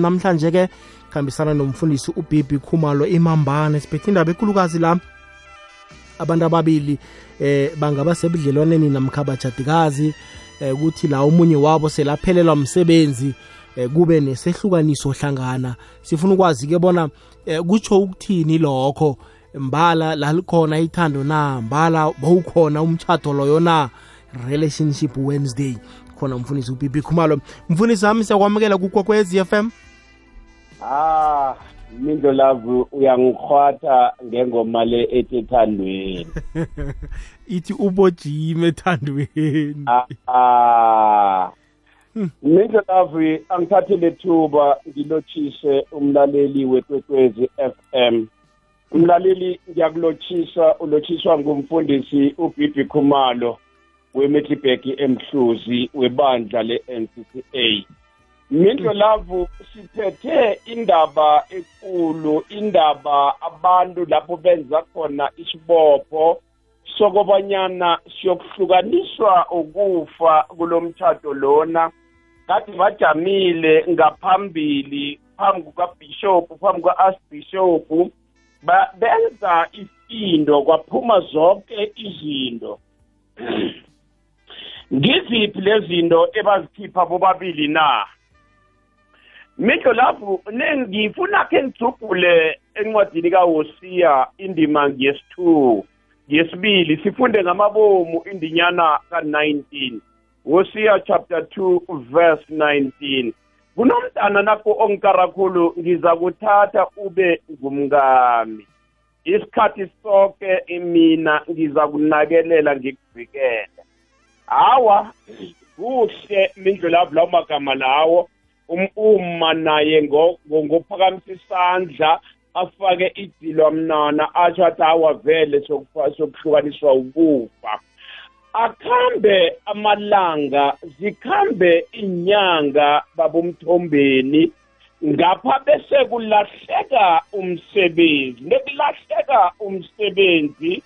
namhlanje ke khambisana nomfundisi ubibi khumalo imambane siphethe indaba ekhulukazi la. Abantu ababili eh bangaba sebudlelwaneni namkhabajadikazi eh ukuthi la umunye wabo selaphelelwa umsebenzi eh, kube nesehlukaniso hlangana. Sifuna ukwazi ke bona eh, kutsho ukuthini lokho? Mbala lalikhona ithando na? Mbala bawukhona umtshato loyo na? Relationship wednesday. Khona umfundisi ubibi khumalo. Mfundisi wami siyakwamukela kukwakwez f m? Ah mindo love uyangikhwatha ngengoma le ethi ethandweni. Ithi ubojime ethandweni. Ah mindo love angithathe lethuba ngilotshise umlaleli wekwekwezi FM umlaleli ngiyakulotshisa ulotshiswa ngumfundisi uBibi Khumalo. weMetlibek emhluzi webandla le-NCCA Mindlo Lavu siphethe indaba enkulu indaba abantu lapho benza khona isibopho sokobanyana siyokuhlukaniswa ukufa kulomthato lona. Kade bajamile ngaphambili phambi kukabishop phambi kuka-archbishop benza isindo kwaphuma zonke izinto. Ngiziphi lezinto ebazikhipha bobabili na? Mikho lapho ngifuna ke ngijubhule encwadini kaHosiya indima ngiyesi2 yesibili sifunde ngamabomu indinyana ka19 Hosiya chapter 2 verse 19 kunomntana nakho ongikarakhulu ngiza kuthatha ube ngumngami. Isikhathi sonke mina ngiza kunakelela ngikuvikele. Hawa kuhle mindlulavu lawo magama lawo. Uma naye ngophakamisa isandla afake idilwa mnana asho athi hawa vele sokuhlukaniswa ukufa. Akhambe amalanga zikhambe inyanga babomthombeni ngapha bese kulahleka umsebenzi nekulahleka umsebenzi.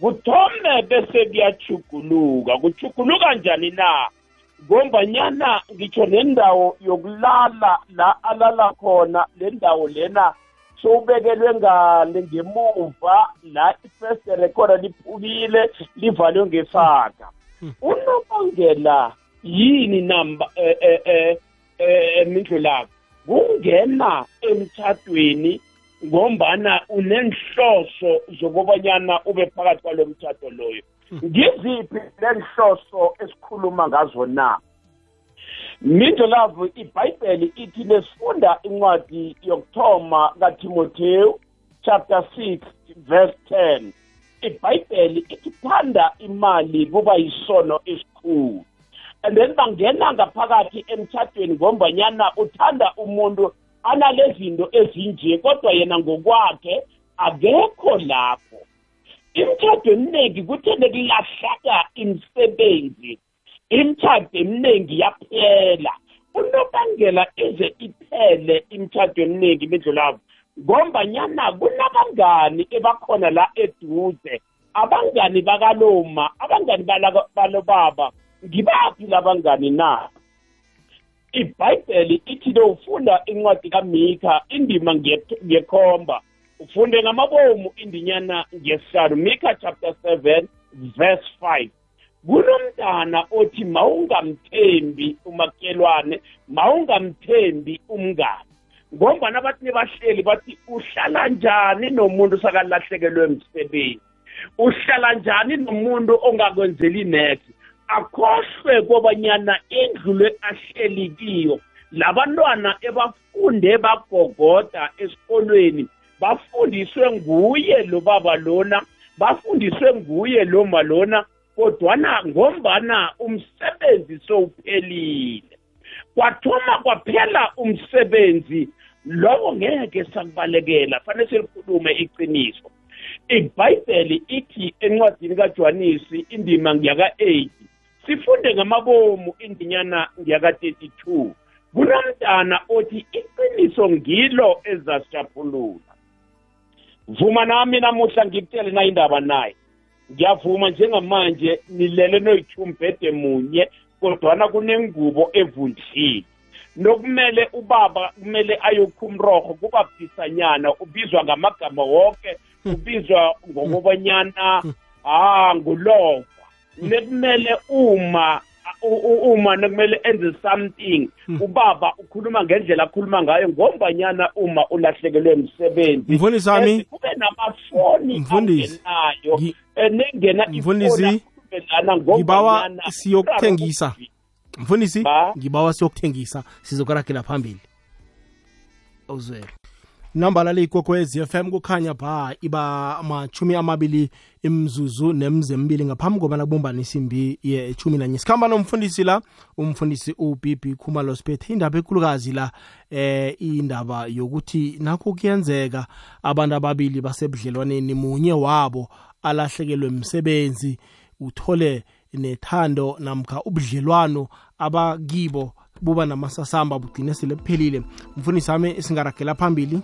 Kuthome bese kuyachuguluka kuchuguluka njani na? Ngombanyana ngitsho nendawo yokulala la alala khona le ndawo lena sowubekelwe ngale ngemuva la ifestere khona liphukile livalwe ngesaka unobangela yini namba emindlu lakho kungena emthathweni ngombana unenhloso zokubanyana ube phakathi kwalo mthatho loyo. Ngiziphi lenhloso esikhuluma ngazo na? Mindo love iBhayibheli ithi lesifunda incwadi yokuthoma kaTimotheo chapter 6 verse 10 iBhayibheli ithi thanda imali kuba yisono esikhulu. And then bangena ngaphakathi emthathweni ngombanyana uthanda umuntu analezinto ezinje kodwa yena ngokwakhe akekho lapho. Imithado eminingi kuthene kulahlaka imisebenzi. Imithado eminingi yaphela. Unobangela ize iphele imithado eminingi bendlulabo ngombanyana kunabangani ebakhona la eduze? Abangani bakaloma abangani balobaba ngibaphi labangani na? Ibhayibheli ithi lo ufunda incwadi kamika indima ngekhomba. Ufunde ngamabomu indinyana ngesihlanu. Mika chapter 7 verse 5 kunomntana othi mawungamthembi umakelwane mawungamthembi umngane ngombana bathi nebahleli bathi uhlala njani nomuntu sakalahlekelwe emsebenzi uhlala njani nomuntu ongakwenzeli next akhohlwe kobanyana indlu le ahleli kiyo. Labantwana ebafunde bagogoda esikolweni bafundiswe nguye lo baba lona bafundiswe nguye lo malona kodwana ngombana umsebenzi sowuphelile. Kwathoma kwaphela umsebenzi lowo ngeke sakubalekela fanele silikhulume iqiniso. Ibhayibheli ithi encwadini kajohanisi indima ngiyaka-8 sifunde ngamabomu indinyana ngiyaka-32 kunomntana othi iqiniso ngilo ezasijaphulula vuma nami namuhla ngikutele na indaba naye. Ngiyavuma njengamanje nilele noyithumbhede munye kodwana kunengubo evundlile. Nokumele ubaba kumele ayokha umroho kuba bhisanyana ubizwa ngamagama wonke ubizwa ngokobanyana ah ngulova nekumele uma uma nekumele enze something ubaba ukhuluma ngendlela akhuluma ngayo ngombanyana uma ulahlekelwe umsebenzi mfundisi wami kube namafoni Mfundisi, angenayo ngi- eh, nengena Mfundisi, ifoni akhulumelana ngibawa ngombanyana siyokuthengisa. mfundisi Ba? ngibawa siyokuthengisa sizokuragela phambili. Uzwele nambala leyikokwez FM kukhanya ba iba machumi amabili imzuzu nemze mbili ngaphambi kobana kubumbana isimbi yechumi nanye. Sikhamba nomfundisi la umfundisi ubb khumalo siphethe indaba ekulukazi la eh indaba yokuthi nakho kuyenzeka abantu ababili basebudlelwaneni munye wabo alahlekelwe umsebenzi uthole nethando namkha ubudlelwano abakibo buba namasasamba bugcine sele buphelile. Mfundisi wami singaragela phambili.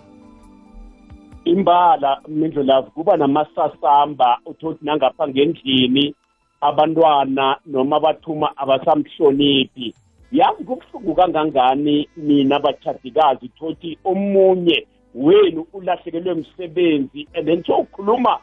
Imbala mindlulavu kuba namasasamba uthothi nangapha ngendlini abantwana noma bathuma abasamhloniphi. Yazi kubuhlungu kangangani mina bachadikazi thothi omunye wenu ulahlekelwe msebenzi and then sokhuluma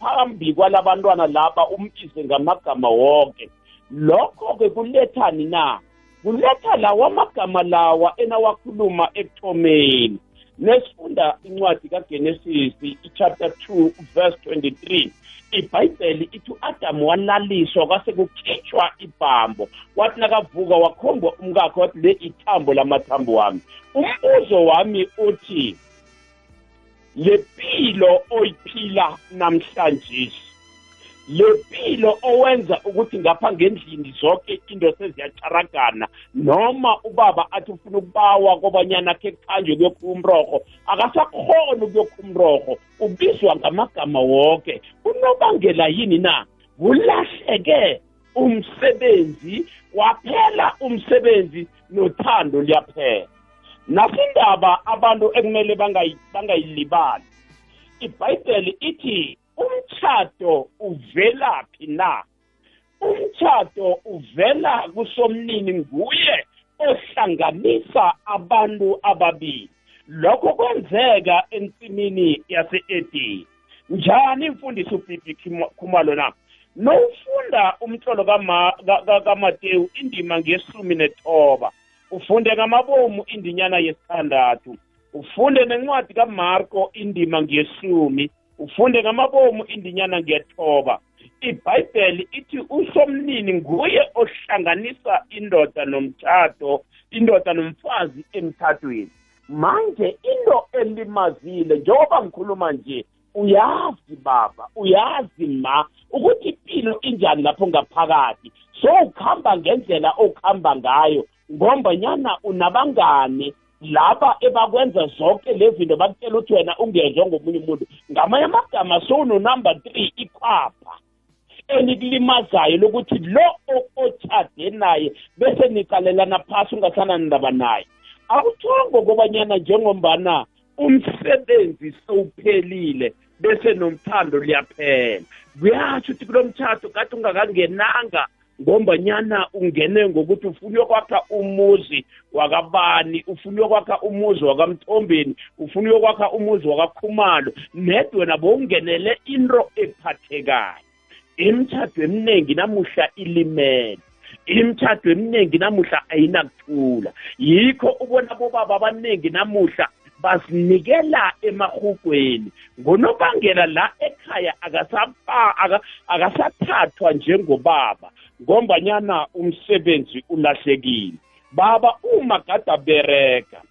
phambi kwalabantwana laba umbize ngamagama wonke. Lokho-ke kulethani na kuletha lawa amagama lawa enawakhuluma ekuthomeni. Nesifunda incwadi kagenesis ichapter 2 verse 23 ibhayibheli ithi u-adamu walaliswa kwase kukhitshwa ibhambo wathi nakavuka wakhomba umkakhe wathi le ithambo lamathambo wami. Umbuzo wami uthi le mpilo oyiphila namhlanje? Le mpilo owenza ukuthi ngapha ngendlini zonke into seziyacharagana noma ubaba athi ufuna ukubawa kobanyana khe kuqanjwe kuyokha umrorho akasakhona ukuyokha umrorho ubizwa ngamagama wonke unobangela yini na? Kulahleke umsebenzi waphela umsebenzi nothando liyaphela. Nasindaba abantu ekumele bangayilibali. Ibhayibheli ithi umtshado uvelaphi na? Umtshado uvela kusomnini nguye ohlanganisa abantu ababili. Lokho kwenzeka ensimini yase-edeni njani imfundiso ubibi khumalo na? Nowufunda umtlolo kamatewu indima ngesumi nethoba. Ufunde ngamabomu indinyana yesithandathu. Ufunde nencwadi kamarko indima ngesumi. Ufunde ngamabomu indinyana ngiyathoba ibhayibheli ithi usomnini nguye ohlanganisa indoda nomtshato indoda nomfazi emthathweni manje into elimazile njengoba ngikhuluma nje uyazi baba uyazi ma ukuthi impilo injani lapho ngaphakathi. So ukuhamba ngendlela okuhamba ngayo ngombanyana unabangane laba ebakwenza zonke le zinto bakutshela ukuthi wena ungezwa ngomunye umuntu. Ngamanye amagama sowunonumber three ikhwapha enikulimazayo lokuthi lo otshade naye bese nicalelana phasi ungasanani ndaba naye. Akuthongo kobanyana njengombana umsebenzi sowuphelile bese nomthando liyaphela kuyatsho ukuthi kulo mtshato kade ungakangenanga ngombanyana ungene ngokuthi ufuna uyokwakha umuzi wakabani ufuna uyokwakha umuzi wakamthombeni ufuna uyokwakha umuzi wakakhumalo ned wena bowungenele into ephathekayo. Imitshato eminingi namuhla ilimele imitshato eminingi namuhla ayinakuthula. Yikho ubona bobaba abaningi namuhla basinikela emahugweni ngonobangela la ekhaya akasathathwa njengobaba ngombanyana umsebenzi ulahlekile. Baba uma gada bereka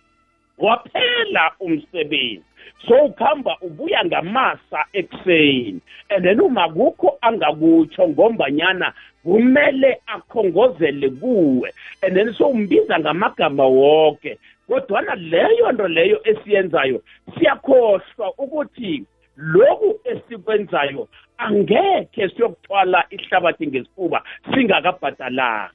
waphela umsebenzi. So ukuhamba ubuya ngamasa ekuseni and then uma kukho angakutsho ngombanyana kumele akhongozele kuwe and then so umbiza ngamagama wonke kodwana leyo nto leyo esiyenzayo siyakhohlwa ukuthi lokhu esikwenzayo angekhe siyokuthwala ihlabathi ngesifuba singakabhadalanga.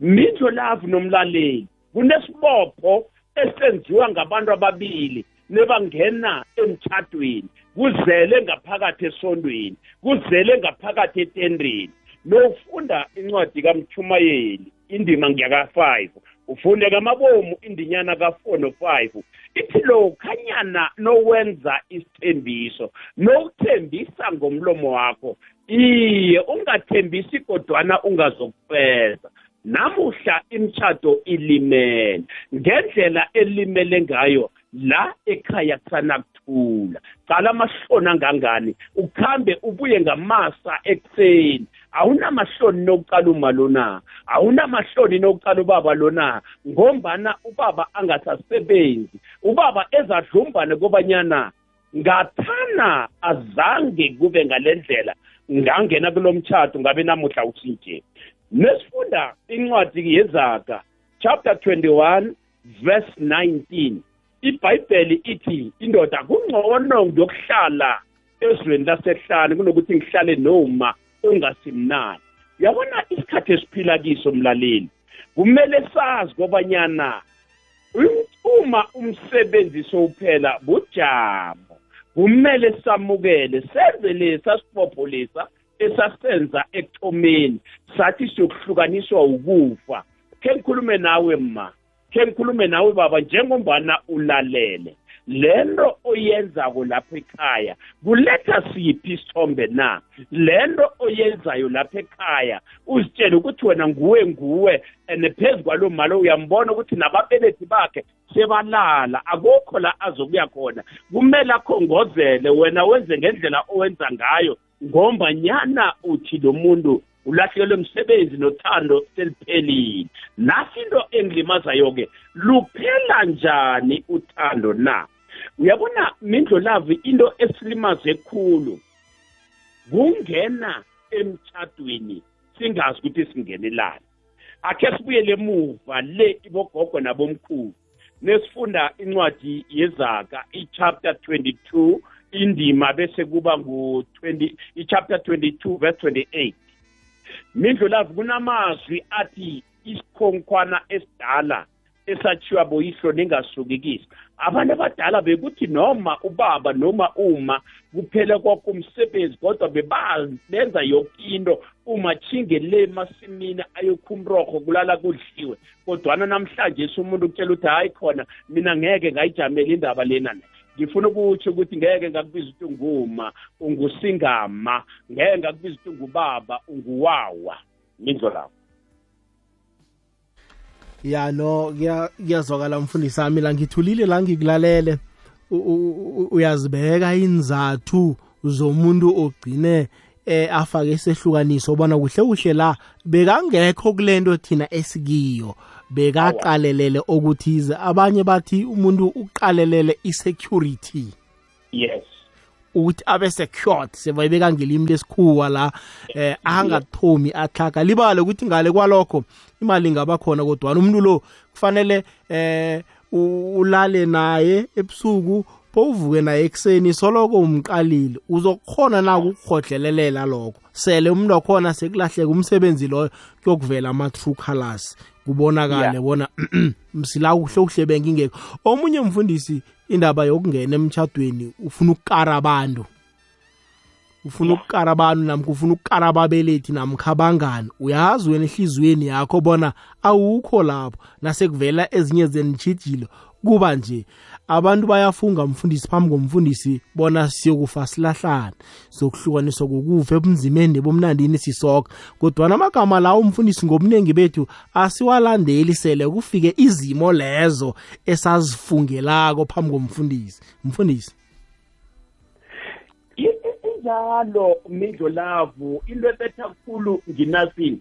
Mitho lavu nomlaleli kunesibopho esenziwa ngabantu ababili nebangena emtshadweni kuzele ngaphakathi esondweni kuzele ngaphakathi etendeni. Nofunda incwadi kamchumayeli indima ngiyaka-5 ufunde kamabomu indinyana ka-4 no-5 ithi lo khanyana nowenza isithembiso nokuthembisa ngomlomo wakho iye ungathembisi kodwana ungazokufeza. Namuhla imtshado ilimele. Ngendlela elimele ngayo la ekhaya kusanakuthula cala amahloni angangani ukhambe ubuye ngamasa ekuseni. Awunamahloni nokucala uma lona. Awunamahloni nokucala ubaba lona. Ngombana ubaba angasasebenzi. Ubaba ezadlumbane kobanyana ngathana azange kube ngale ndlela. Ngangena kulo mtshato ngabe namuhla usintsheni nesifunda incwadi yezaga chapter 21 verse 19 ibhayibheli ithi indoda kungcono ngiyokuhlala ezweni lasehlane kunokuthi ngihlale noma ungasimnani uyabona isikhathi esiphila kiso mlaleli? Kumele sazi kobanyana uma umsebenzi sowuphela bujamo. Kumele samukele senze lesa sibopho lesa esasenza ekuthomeni. Sathi siyokuhlukaniswa ukufa. Khe ngikhulume nawe ma khe ngikhulume nawe baba njengombana ulalele. Lento oyenzako lapha ekhaya kuletha siphi isithombe na? Lento oyenzayo lapha ekhaya uzitshele ukuthi wena nguwe nguwe and phezu kwalo malo uyambona ukuthi nababelethi bakhe sebalala akukho la azokuya khona. Kumele akhongozele wena wenze ngendlela owenza ngayo ngombanyana uthi lo muntu ulahlekelwe umsebenzi nothando seliphelile. Nasi into engilimazayo-ke luphela njani uthando na? Uyabona mindlolavi into esilimaze khulu kungena emtshadweni singazi ukuthi singenelani. Akhe sibuyele emuva le ibogogo nabomkhulu nesifunda incwadi yezaka i-chapter 22 indima bese kuba ngu-20 i-chapter 22 verse 28 mindlulavu kunamazwi athi isikhonkwana esidala esachiwa boyihlo ningasukikisi. Abantu abadala bekuthi noma ubaba noma uma kuphela kwakho umsebenzi kodwa bebenza yonke into. Uma chinge le emasimini ayokhumrorho kulala kudliwe kodwana namhlanje umuntu kutshela ukuthi hayi khona mina ngeke ngayijamela indaba lena ngifuna ukutsho ukuthi ngeke ngakubiza ukuthi unguma ungusingama ngeke ngakubiza ukuthi ungubaba unguwawa. Mindlo lapho ya no kuyazwakala mfundisi wami la ngithulile la ngikulalele. Uyazibeka inzathu zomuntu ogcine eh afake isehlukaniso ubona kuhle kuhle la bekangekho kulento thina esikiyo. Bekaqalelele okuthize abanye bathi umuntu uqalelele isecurity. Yes. Ukuthi abe secured sebayibeka ngelimi lesikhuwa la eh angathomi athaka libale ukuthi ngale kwalokho imali ingaba khona kodwa umuntu lo kufanele eh ulale naye ebusuku bowuvuke naye ekuseni soloko umqalile. Uzokhona na ukukhodlelelela lokho? Sele umuntu wakhona sekulahleka umsebenzi loyo kuyokuvela ama-true colors. Kubonakale bona msila kuhle kuhle bengingekho. Omunye mfundisi indaba yokungena emtshadweni ufuna ukukara abantu. Ufuna ukukara abantu namkha ufuna ukukara ababelethi namkha abangani. Uyazi wena ehliziyweni yakho bona awukho lapho. Nasekuvela ezinye zenitshijilo kuba nje abantu bayafunga mfundisi phambi komfundisi bona siyokufa silahlane. Sokuhlukaniswa kokufa ebunzimeni nebomnandini sisoka. Kodwana amagama lawo umfundisi ngobuningi bethu asiwalandeli sele kufike izimo lezo esazifungelako phambi komfundisi. Mfundisi. Injalo midlo lavu into ebetha kukhulu nginasini?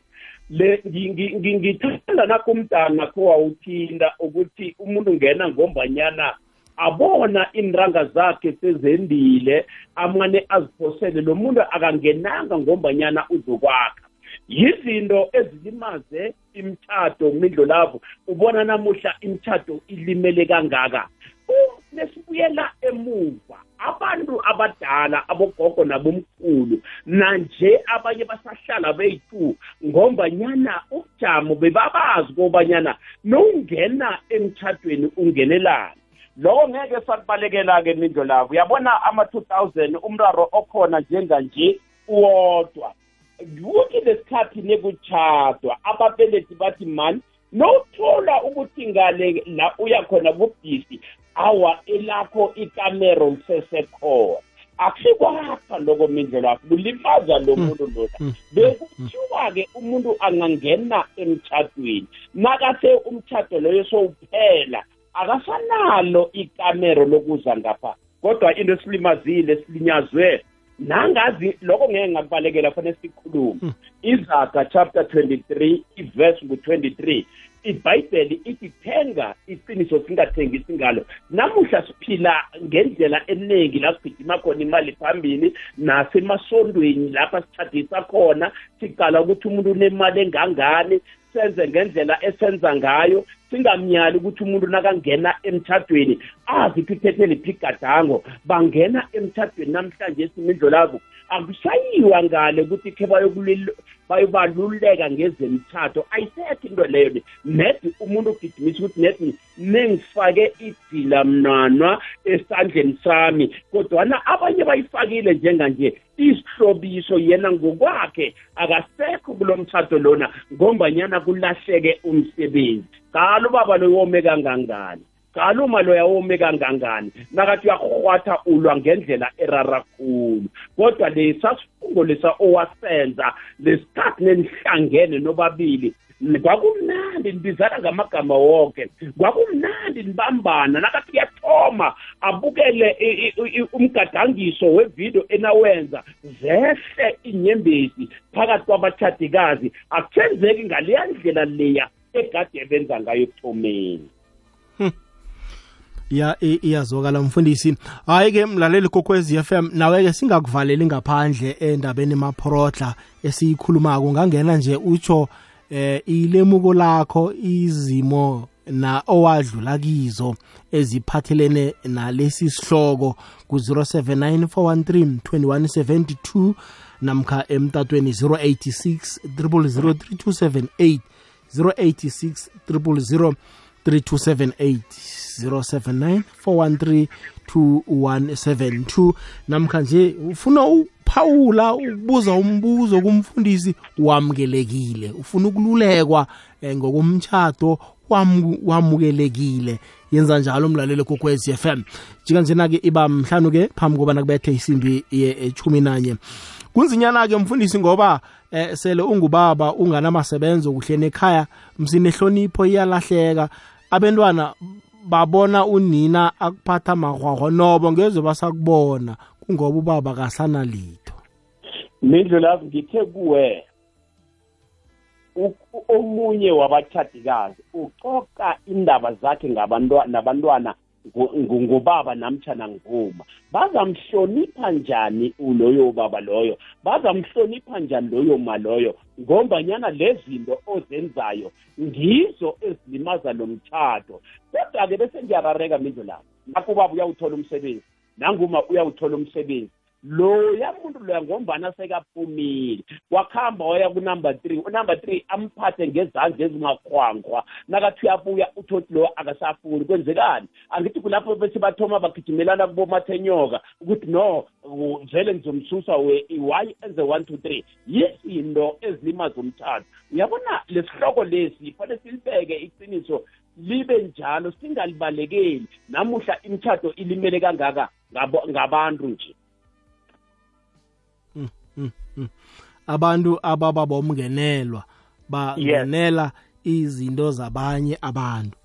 Le ngithanda nakho umdana kho wawuthinda ukuthi umuntu ungena ngombanyana abona inranga zakhe sezendile amane aziphosele lo muntu akangenanga ngombanyana uzokwakha. Yizinto ezilimaze imthato mindlo lavo ubona namuhla imthato ilimele kangaka. Lesibuyela emuva abantu abadala abogogo nabomkhulu nanje abanye basahlala beyi-two ngombanyana ubujamo bebabazi kobanyana nowungena emtshadweni ungenelani. Loko ngeke sakubalekela-ke mindlo lavo uyabona ama-two thousand umraro okhona njenganje uwodwa kuthi lesikhathi nekutshadwa ababelethi bathi mani nowuthola ukuthi ngale la uyakhona kubhisi awa elakho ikamero lisesekhona akusikwakha loko mindlela wakho kulimaza lo Mm. muntu lona Mm. bekuthiwa-ke umuntu angangena emtshadweni nakase umtshado loyo sowuphela akasanalo ikamero lokuza ngapha kodwa into esilimazile silinyazwe nangazi lokho ngeke ngakubalekela fanele sikhulume. Izaga chapter 23 iverse ngu-23 ibhayibheli ithi thenga iqiniso singathengisi ngalo. Namuhla siphila ngendlela eningi la sigijima khona imali phambili nasemasondweni lapha sithadisa khona siqala ukuthi umuntu unemali engangani senze ngendlela esenza ngayo singamnyali ukuthi umuntu nakangena emtshadweni azi ukuthi uphethe liphi igadango. Bangena emtshadweni namhlanje esimindlo labo akusayiwa ngale ukuthi khe bayobaluleka ngezemthatho ayisekho into leyo le. Nedi umuntu ugidimisa ukuthi nedi nengifake idila mnanwa esandleni sami kodwana abanye bayifakile njenganje. Isihlobiso yena ngokwakhe. Akasekho kulo mthatho lona ngombanyana kulahleke umsebenzi. Qala ubaba loyo wome kangangani? Qala uma loya wome kangangani? Nakathi uyarhwatha ulwa ngendlela erara khulu. Kodwa lesa sifungo lesa owasenza lesikhathi nenihlangene nobabili kwakumnandi nibizana ngamagama wonke. Kwakumnandi nibambana nakathi kuyathoma abukele i- i- i- umgadangiso wevidiyo enawenza zehle inyembezi phakathi kwabatshadikazi akusenzeki ngaleya ndlela leya egade benza ngayo ekuthomeni. Ya i- iyazwakala mfundisi. Hayi ke mlaleli kokwezi FM nawe ke singakuvaleli ngaphandle endabeni maphorodla esiyikhulumako. Ungangena nje utsho eh ilemuko lakho izimo na owadlula kizo eziphathelene nalesi sihloko ku-079 413 namkha emtatweni 086 0003278 086 000 3278 079 413 2172 namkha nje ufuna uphawula ukubuza umbuzo kumfundisi wamukelekile. Ufuna ukululekwa eh, ngokomtshado wamu- wamukelekile. Yenza njalo umlaleli kokwez FM jika njena-ke iba mhlanu-ke phambi kobana kubethe isimbi yechumi nanye. Kunzinyana-ke mfundisi ngoba eh, sele ungubaba unganamasebenzo kuhle nekhaya msinehlonipho iyalahleka. Abentwana babona unina akuphatha mahwahwa nobo ngezwe basakubona kungoba ubaba kasana litho. Mindlu lapho ngithe kuwe u- omunye wabatshadikazi ucoca indaba zakhe ngabantwa- nabantwana ngo- ngo- ngobaba namtshana nguma bazamhlonipha njani uloyo baba loyo? Bazamhlonipha njani loyo ma loyo? Ngombanyana lezinto ozenzayo ngizo ezilimaza lo mtshado kodwa-ke bese ngiyarareka mindlu lapho nakho ubaba uyawuthola umsebenzi nanguma uyawuthola umsebenzi loya muntu loya ngombana sekaphumile. Wakuhamba waya kunumber three. Unumber three amphathe ngezandla ezingakhwankhwa nakathi uyabuya uthothi lo akasafuni. Kwenzekani? Angithi kulapho bese bathoma bagijimelana kubomathenyoka ukuthi no u- vele ngizomsusa we- why enze one two three? Yizinto ezilimaza umthatho uyabona lesihloko lesi fanele silibeke iqiniso libe njalo singalibalekeli namuhla imitshato ilimele kangaka ngabo- ngabantu nje. Abantu ababa bomngenelwa bangenela izinto zabanye abantu.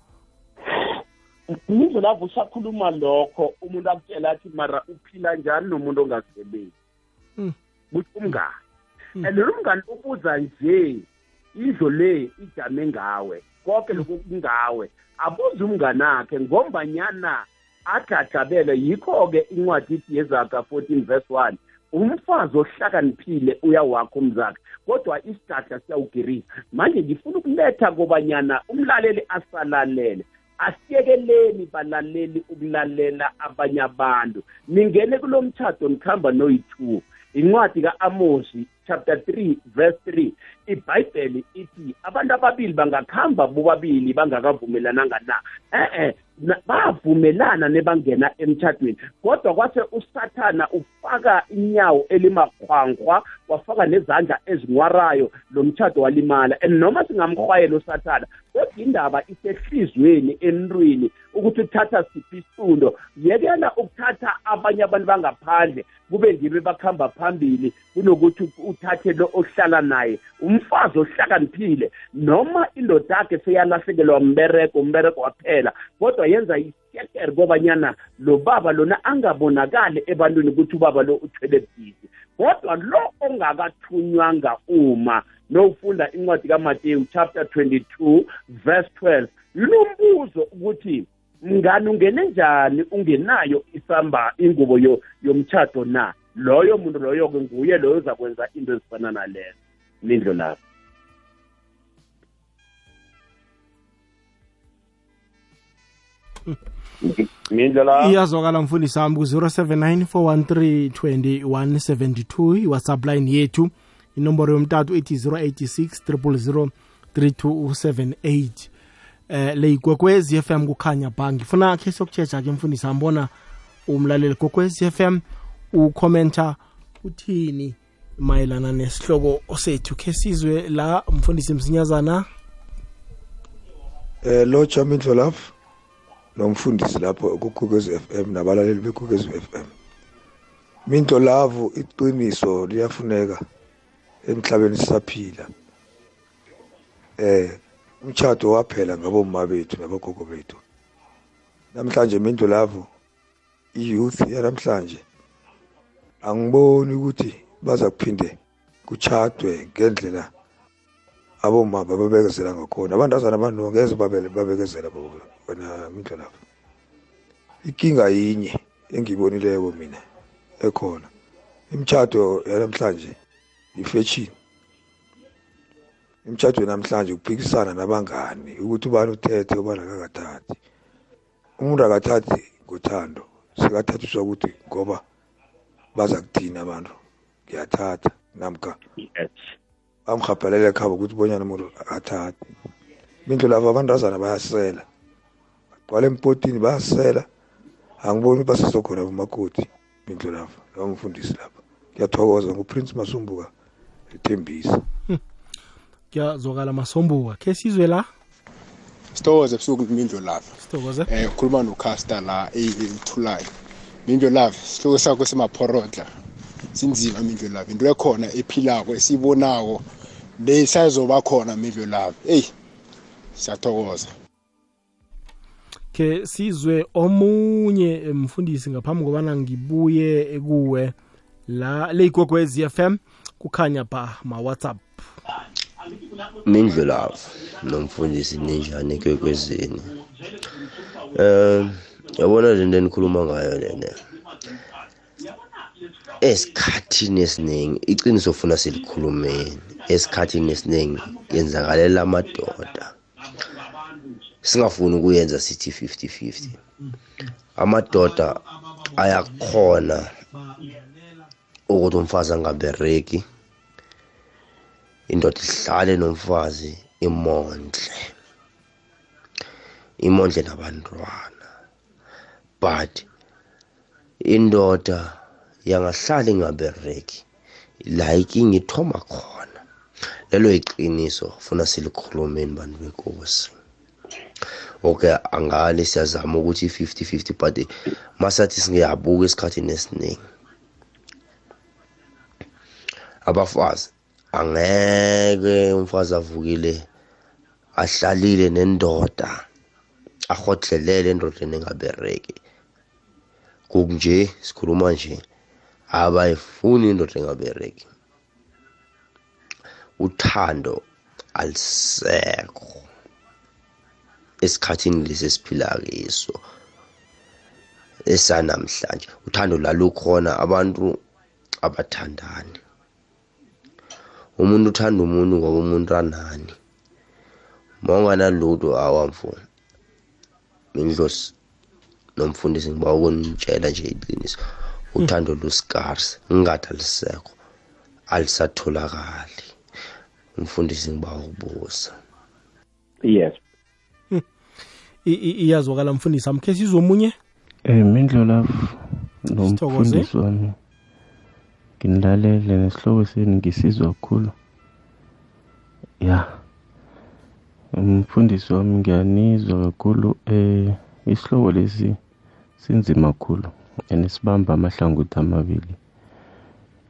Indlela lapho usakhuluma lokho umuntu akutshela athi mara uphila njani nomuntu ongasebenzi? Mm. kuthi umngane Mm. and lo mngane ubuza nje indlo le ijame ngawe konke lokhu kungawe. Abuze umngane akhe ngombanyana ajajabele yikho-ke incwadi ithi yezaga 14 verse 1 umfazi ohlakaniphile uyawakho umzakhe. Kodwa isigadla siyawugirisa manje ngifuna ukuletha kobanyana umlaleli asalalele. Asiyekeleni balaleli ukulalela abanye abantu. Ningene kulo mthatho nikhamba noyi-two. Incwadi ka-amosi chapter 3 verse 3 ibhayibheli ithi abantu ababili bangakhamba bobabili bangakavumelananga na? Eh-eh bavumelana nebangena emtshadweni kodwa kwase usathana ufaka inyawo elimakhwankhwa wafaka nezandla ezinwarayo lo mtshado walimala. And noma singamrhwayela usathana kodwa indaba isehliziyweni emntwini ukuthi uthatha siphi isifundo yekela ukuthatha abanye abantu bangaphandle kube ngibe bakuhamba phambili kunokuthi uthathe lo ohlala naye umfazi ohlakaniphile noma indoda yakhe seyalahlekelwa mbereko umbereko waphela kodwa yenza isekere kobanyana lo baba lona angabonakali ebantwini ukuthi ubaba lo uthwele bhizi kodwa lo ongakathunywanga uma nowufunda incwadi kamateyu chapter 22 verse 12 lumbuzo ukuthi mngani ungene njani ungenayo isamba ingubo yomtshado na? Loyo muntu loyo-ke nguye loyo uzakwenza into ezifana nalezo mindlo lapho. Mindlo la? Iyazwakala mfundisi wami ku-079 413 2172 iwhatsapp line yethu. Inomboro yomtatu ethi 086 000 3278 eh le igwekwezi FM kukhanya ba ngifuna khe sokutshetsha ke mfundisi ambona umlaleli. Gwekwezi FM ukhomenta uthini mayelana nesihloko osethu khe sizwe la mfundisi msinyazana? Eh lo Jamindlo lapho nomfundisi lapho kuGuguzi FM nabalaleli beGuguzi FM Minto lavu iqiniso liyafuneka emhlabeni sisaphila. Eh umtshado waphela ngabomma bethu nabogogo bethu. Namhlanje Minto lavu i-youth yanamhlanje. Angiboni ukuthi baza kuphinde kuchadwe ngendlela aboma babebekezela ngakhona. Abantazana abantu ngeze babekezela wena mindlo lapho inkinga yinye engibonileko mina ekhona. Imtshado yanamhlanje ifashion imtshado namhlanje ukuphikisana nabangani ukuthi ubani uthethe ubani akakathathi. Umuntu akathathi ngothando sekathathiswa ukuthi ngoba baza kuthina abantu. Ngiyathatha namka bamrhabhalela ekhaba ukuthi bonyana umuntu akathathi mindlu lapho abantazana bayasela. Bagcwala empotini bayasela. Angiboni basesokhona bomakoti mindlu lapho labamfundisi lapha ngiyathokoza nguprince masumbuka ethembisa kuyazwakala masombuka khe sizwe la? Sithokoze ebusuku mindlo lapha sithokoze. Eh ukhuluma nocaster la ethulayo mindlo love sihloko sakho semaphorodla sinzima mindlo love into ekhona ephilako esiyibonako le sayizoba khona mindlo love eyi siyathokoza. Ke sizwe omunye mfundisi ngaphambi kobana ngibuye kuwe la leyigogwez FM kukhanya ba ma WhatsApp mindlu love nomfundisi ninjani ekwekwezini um yabona lento enikhuluma ngayo lena esikhathini esiningi iciniso funa silikhulumeni esikhathini esiningi yenzakalela amadoda. Singafuni ukuyenza sithi 50-50 amadoda ayakhona ukuthi umfazi angabereki indoda ihlale nomfazi imondle imondle nabantwana. But indoda yangahlala ingabereki la inkinga ithoma khona. Lelo iqiniso funa silikhulumeni bantu benkosi? Okay angale siyazama ukuthi 50-50 but masathi singeyabuka esikhathini esiningi. Abafazi angeke umfazi avukile ahlalile nendoda ahodlelele endodeni engabereki. Kunje sikhuluma nje abayifuni indoda engabereki uthando alisekho esikhathini lesi esiphila kiso esanamhlanje. Uthando lalukhona abantu abathandani. Umuntu uthanda umuntu ngoba umuntu anani. Mawunganalutho awamfuni mindlosi nomfundisi ngiba ukunitshela nje iqiniso uthando luscars ngingada lisekho alisatholakali. Umfundisi ngiba ukubuza. Yes. Iyazwakala mfundisi amkhe sizomunye um mindlo lapho nomfundisi wami. Nginilalele nesihloko seni ngisizwa kakhulu. Ya. Umfundisi wami ngiyanizwa kakhulu. Um isihloko lesi sinzima kakhulu and sibamba amahlangothi amabili.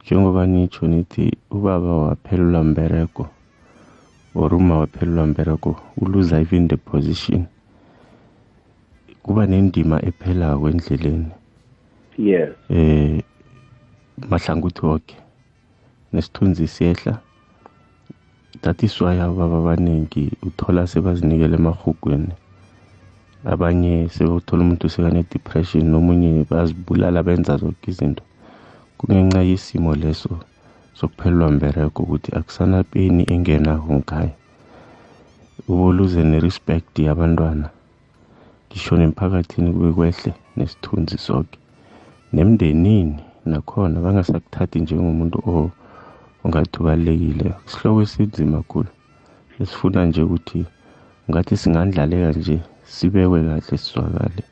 Njengoba nitsho nithi ubaba waphelelwa mbereko or uma waphelelwa mbereko uluza even the position. Kuba nendima ephelako endleleni. Yes. Eh mahlangothi wonke nesithunzi siyehla. That is why ababa abaningi uthola sebazinikela emahugweni abanye sebethola umuntu sekane-depression nomunye bazibulala benza zonke izinto. Kungenxa yesimo leso sokuphelelwa mbereko ukuthi akusanapeni engenako ngikhaya uboluze ne-respect yabantwana. Ngisho nemphakathini kube kwehle nesithunzi sonke nemndenini nakhona bangasakuthathi njengomuntu ongathi ubalulekile. Isihloko esinzima kakhulu. Esifuna nje ukuthi ngathi singandlaleka nje sibekwe kahle sizwakale.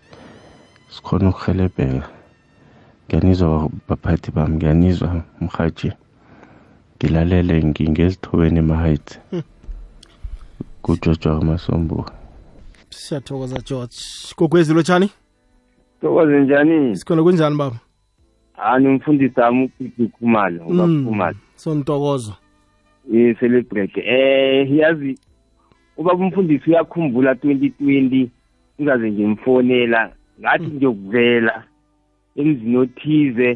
Sikhona ukuhelebheka. Ngiyanizwa baphathi bami ngiyanizwa mhaji ngilalele ngingezithobeni ema-heights. Kujojwa kamasombuka siyathokoza george. Gogwezi lotshani thokoze njani? Sikhona kunjani baba? Hani umfundisi wami upipi khumalo ubakhumalo sontokozo i-celebrate eh yazi ubaba umfundisi uyakhumbula 2020 ngingaze ngimfonela ngathi ngiyokuvela emzini othize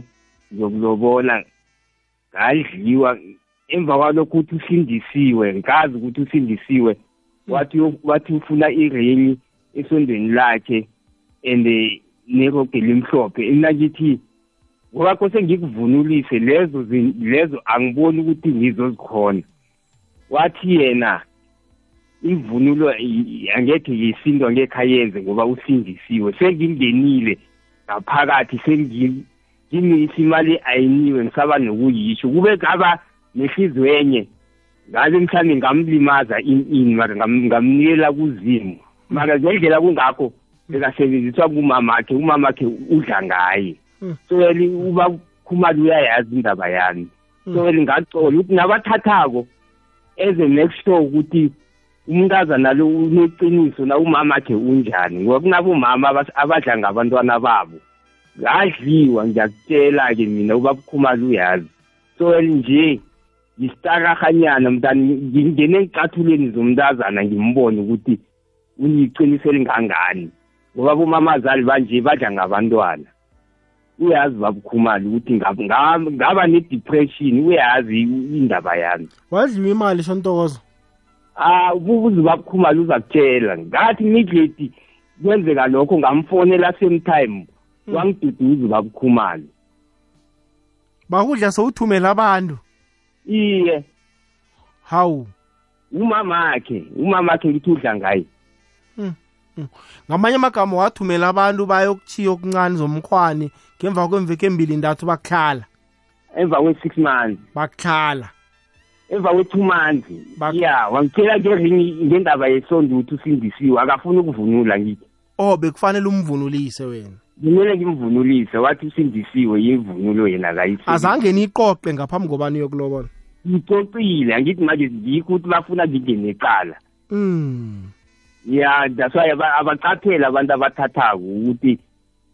ngiyokulobola ngadliwa emva kwalokho ukuthi usindisiwe ngazi ukuthi usindisiwe wathi wathi ufuna iringi esondweni lakhe and neroge limhlophe inakithi ngoba kose ngikuvunulise lezo lezo angiboni ukuthi ngizozikhona. Wathi yena imvunulo angekhe yesintu angekhe ayenze ngoba usindisiwe. Sengingenile ngaphakathi sengimisa imali ayiniwe ngisaba nokuyisho. Kube ngaba nehliziyo enye ngabe mhlawumbe ngamlimaza ini mara ngamnikela kuzimu mara ngendlela kungakho bekasebenziswa kumamakhe umamakhe udla ngaye. So weli uba khumali uyayazi indaba yami. So weli ngacola ukuthi nabathathako eze make sure ukuthi umntazana lo uneqiniso na umamakhe unjani? Ngoba kunabomama abadla ngabantwana babo. Ngadliwa ngiyakutshela-ke mina ubabukhumali uyazi. So weli nje ngisitarahanyana mntani ngingene encathulweni zomntazana ngimbone ukuthi uyiqiniso elingangani ngoba bomamazali banje badla ngabantwana. Uyazi babukhumali ukuthi ngaba ne-depression uyazi indaba yami. Wadliwa imali shontokozo? Ah ububuzi babukhumali uza kutshela ngathi midleti kwenzeka lokho ngamfonela same time wangiduduza babukhumali bakudla sowuthumela abantu? Iye. Hawu. Umamakhe umamakhe ngithi udla ngaye. Ngamanye amagama wathumela abantu bayokuchiya okuncane zomkhwane ngemva kwemveke embili ndathu bakuhlala emva kwe-six months. Bakuhlala emva kwe-two months ya wangitshela ngeringi ngendaba yesondo ukuthi usindisiwe. Akafuni ukuvunula ngithi. Oh bekufanele umvunulise wena. Kumele ngimvunulise. Wathi usindisiwe yivunulo yena kayisi azange niyiqoqe ngaphambi kobani yokulobola ngicocile angithi manje yikho ukuthi bafuna ngingene eqala mm. ya that's why abacaphela abantu abathathako ukuthi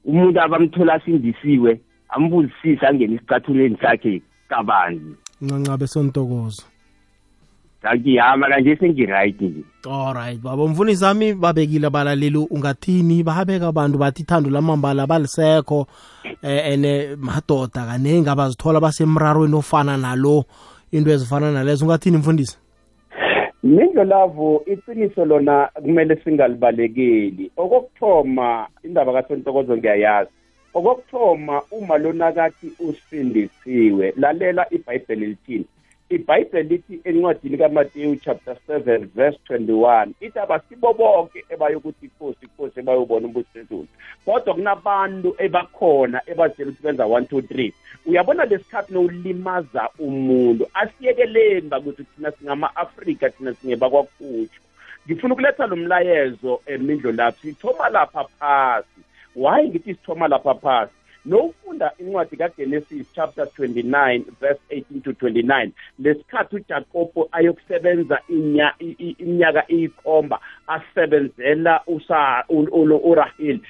umuntu abamthola asindisiwe ambuzisise angene esicathulweni sakhe kabanzi. Ncancabe sontokozo. Ngiyama kanje sengiright nje. Alright baba umfundisi wami babekile abalaleli ungathini? Bahabeka abantu bathi ithando lamambala balisekho eh ene madoda kaningi abazithola basemrarweni ofana nalo into ezifana nalezo. Ungathini mfundisi? Mindlolavo iqiniso lona kumele singalibalekeli. Okokuthoma indaba kasontokozo ngiyayazi. Okokuthoma uma lona kathi usindisiwe lalela ibhayibheli lithini ibhayibheli lithi encwadini kamateyu chapter 7 verse 21 ithi abasibo bonke ebayokuthi inkosi inkosi ebayobona umbuso wezulu kodwa kunabantu ebakhona ebazitshela ukuthi benza 1 2 3 uyabona lesikhathi nowulimaza umuntu asiyekeleni bakuthi thina singama-afrika thina singebakwakutsho ngifuna ukuletha lo mlayezo emindlo lapho sithoma lapha phasi. Why ngithi sithoma lapha phasi? Nowufunda incwadi kagenesis chapter 29 verse 18 to 29 lesikhathi ujakobo ayokusebenza iminyaka iyikhomba asebenzela uraheli.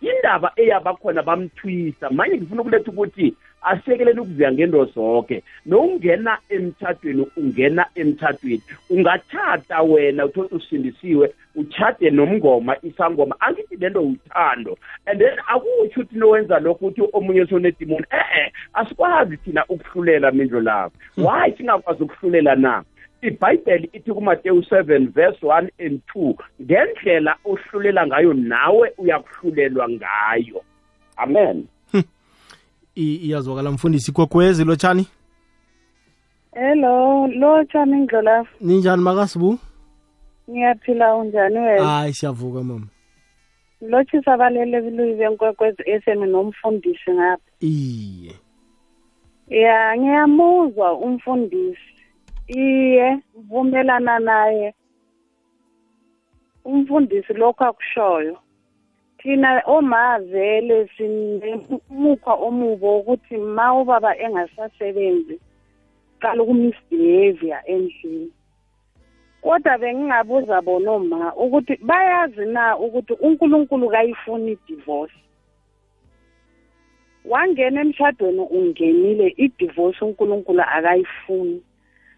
Indaba eyabakhona bamthwisa. Manje ngifuna ukuletha ukuthi asiyekeleni ukuziya ngento zonke nowungena emthathweni ungena emthathweni ungathatha wena uthothi usindisiwe uchade nomngoma isangoma. Angithi lento uthando. And then akutsho ukuthi nowenza lokho ukuthi omunye sonedimoni e-e asikwazi thina ukuhlulela mindlo lapho why singakwazi ukuhlulela na? Ibhayibheli ithi kumateyu 7 verse 1 and 2 ngendlela ohlulela ngayo nawe uyakuhlulelwa ngayo. Amen. Iyazwakala mfundisi igogwezi lotshani hello lotshani ndlolafu ninjani makasibu? Ngiyaphila unjani wena? Hayi siyavuka mama. Lotshisa abalelekiluyi benkwekwezi esemi nomfundisi ngapha. Iye. Ya ngiyamuzwa umfundisi. Iye vumelana naye. Umfundisi lokhu akushoyo. Thina omavele sinemukwa omubo wokuthi ma ubaba engasasebenzi qala ukumisbehavior endlini. Kodwa bengingabuza bona oma ukuthi bayazi na ukuthi unkulunkulu kayifuni idivorce? Wangena emshadweni ungenile idivorce unkulunkulu akayifuni.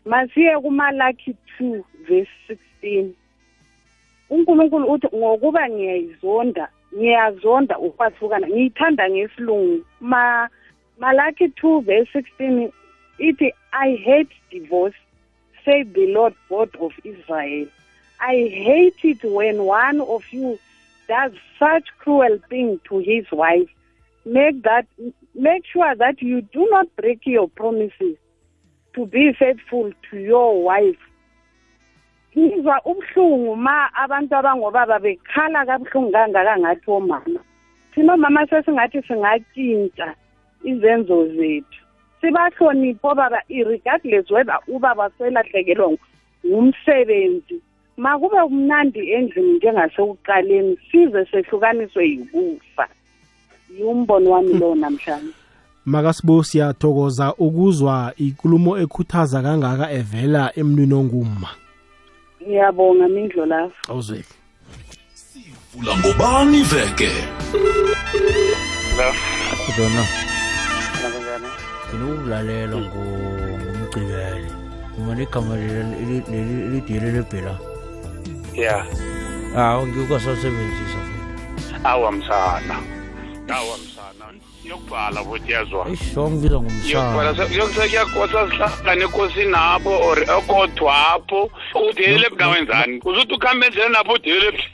Masiye kumalaki 2 verse 16 unkulunkulu uthi ngokuba ngiyayizonda ngiyazonda ukwahlukana ngiyithanda ngesilungu. Ma malaki 2 verse 16 ithi i hate divorce say the lord god of israel. I hate it when one of you does such cruel thing to his wife. Make that make sure that you do not break your promises to be faithful to your wife ngizwa ubuhlungu ma abantu abangobaba bekhala kabuhlungu kangaka ngathi omama. Thina omama sesingathi singatshintsha izenzo zethu. Sibahloniphe obaba irregardless whether ubaba selahlekelwa ngumsebenzi makube kumnandi endlini njengasekuqaleni size sehlukaniswe yikufa. Yiwumbono wami lowo namhlanje. Makasibo siyathokoza ukuzwa ikulumo ekhuthaza kangaka evela emntwini ongumma. Ngiyabonga mindlo lapho awuzweki sivula ngobani veke Dona. Nginokukulalelo ngumgcibeli. Ngimane igama lidile lebhela. ya Hawu ngikasasebenzisa futhi. awa msana awa msana yokubhala futhi yazwa ishonke ngumsakwasazihlangana enkosini apho or ekodwa apho. Uthi yelephi nawenzani uzuthi ukuhambe endlela napho uthi yelephi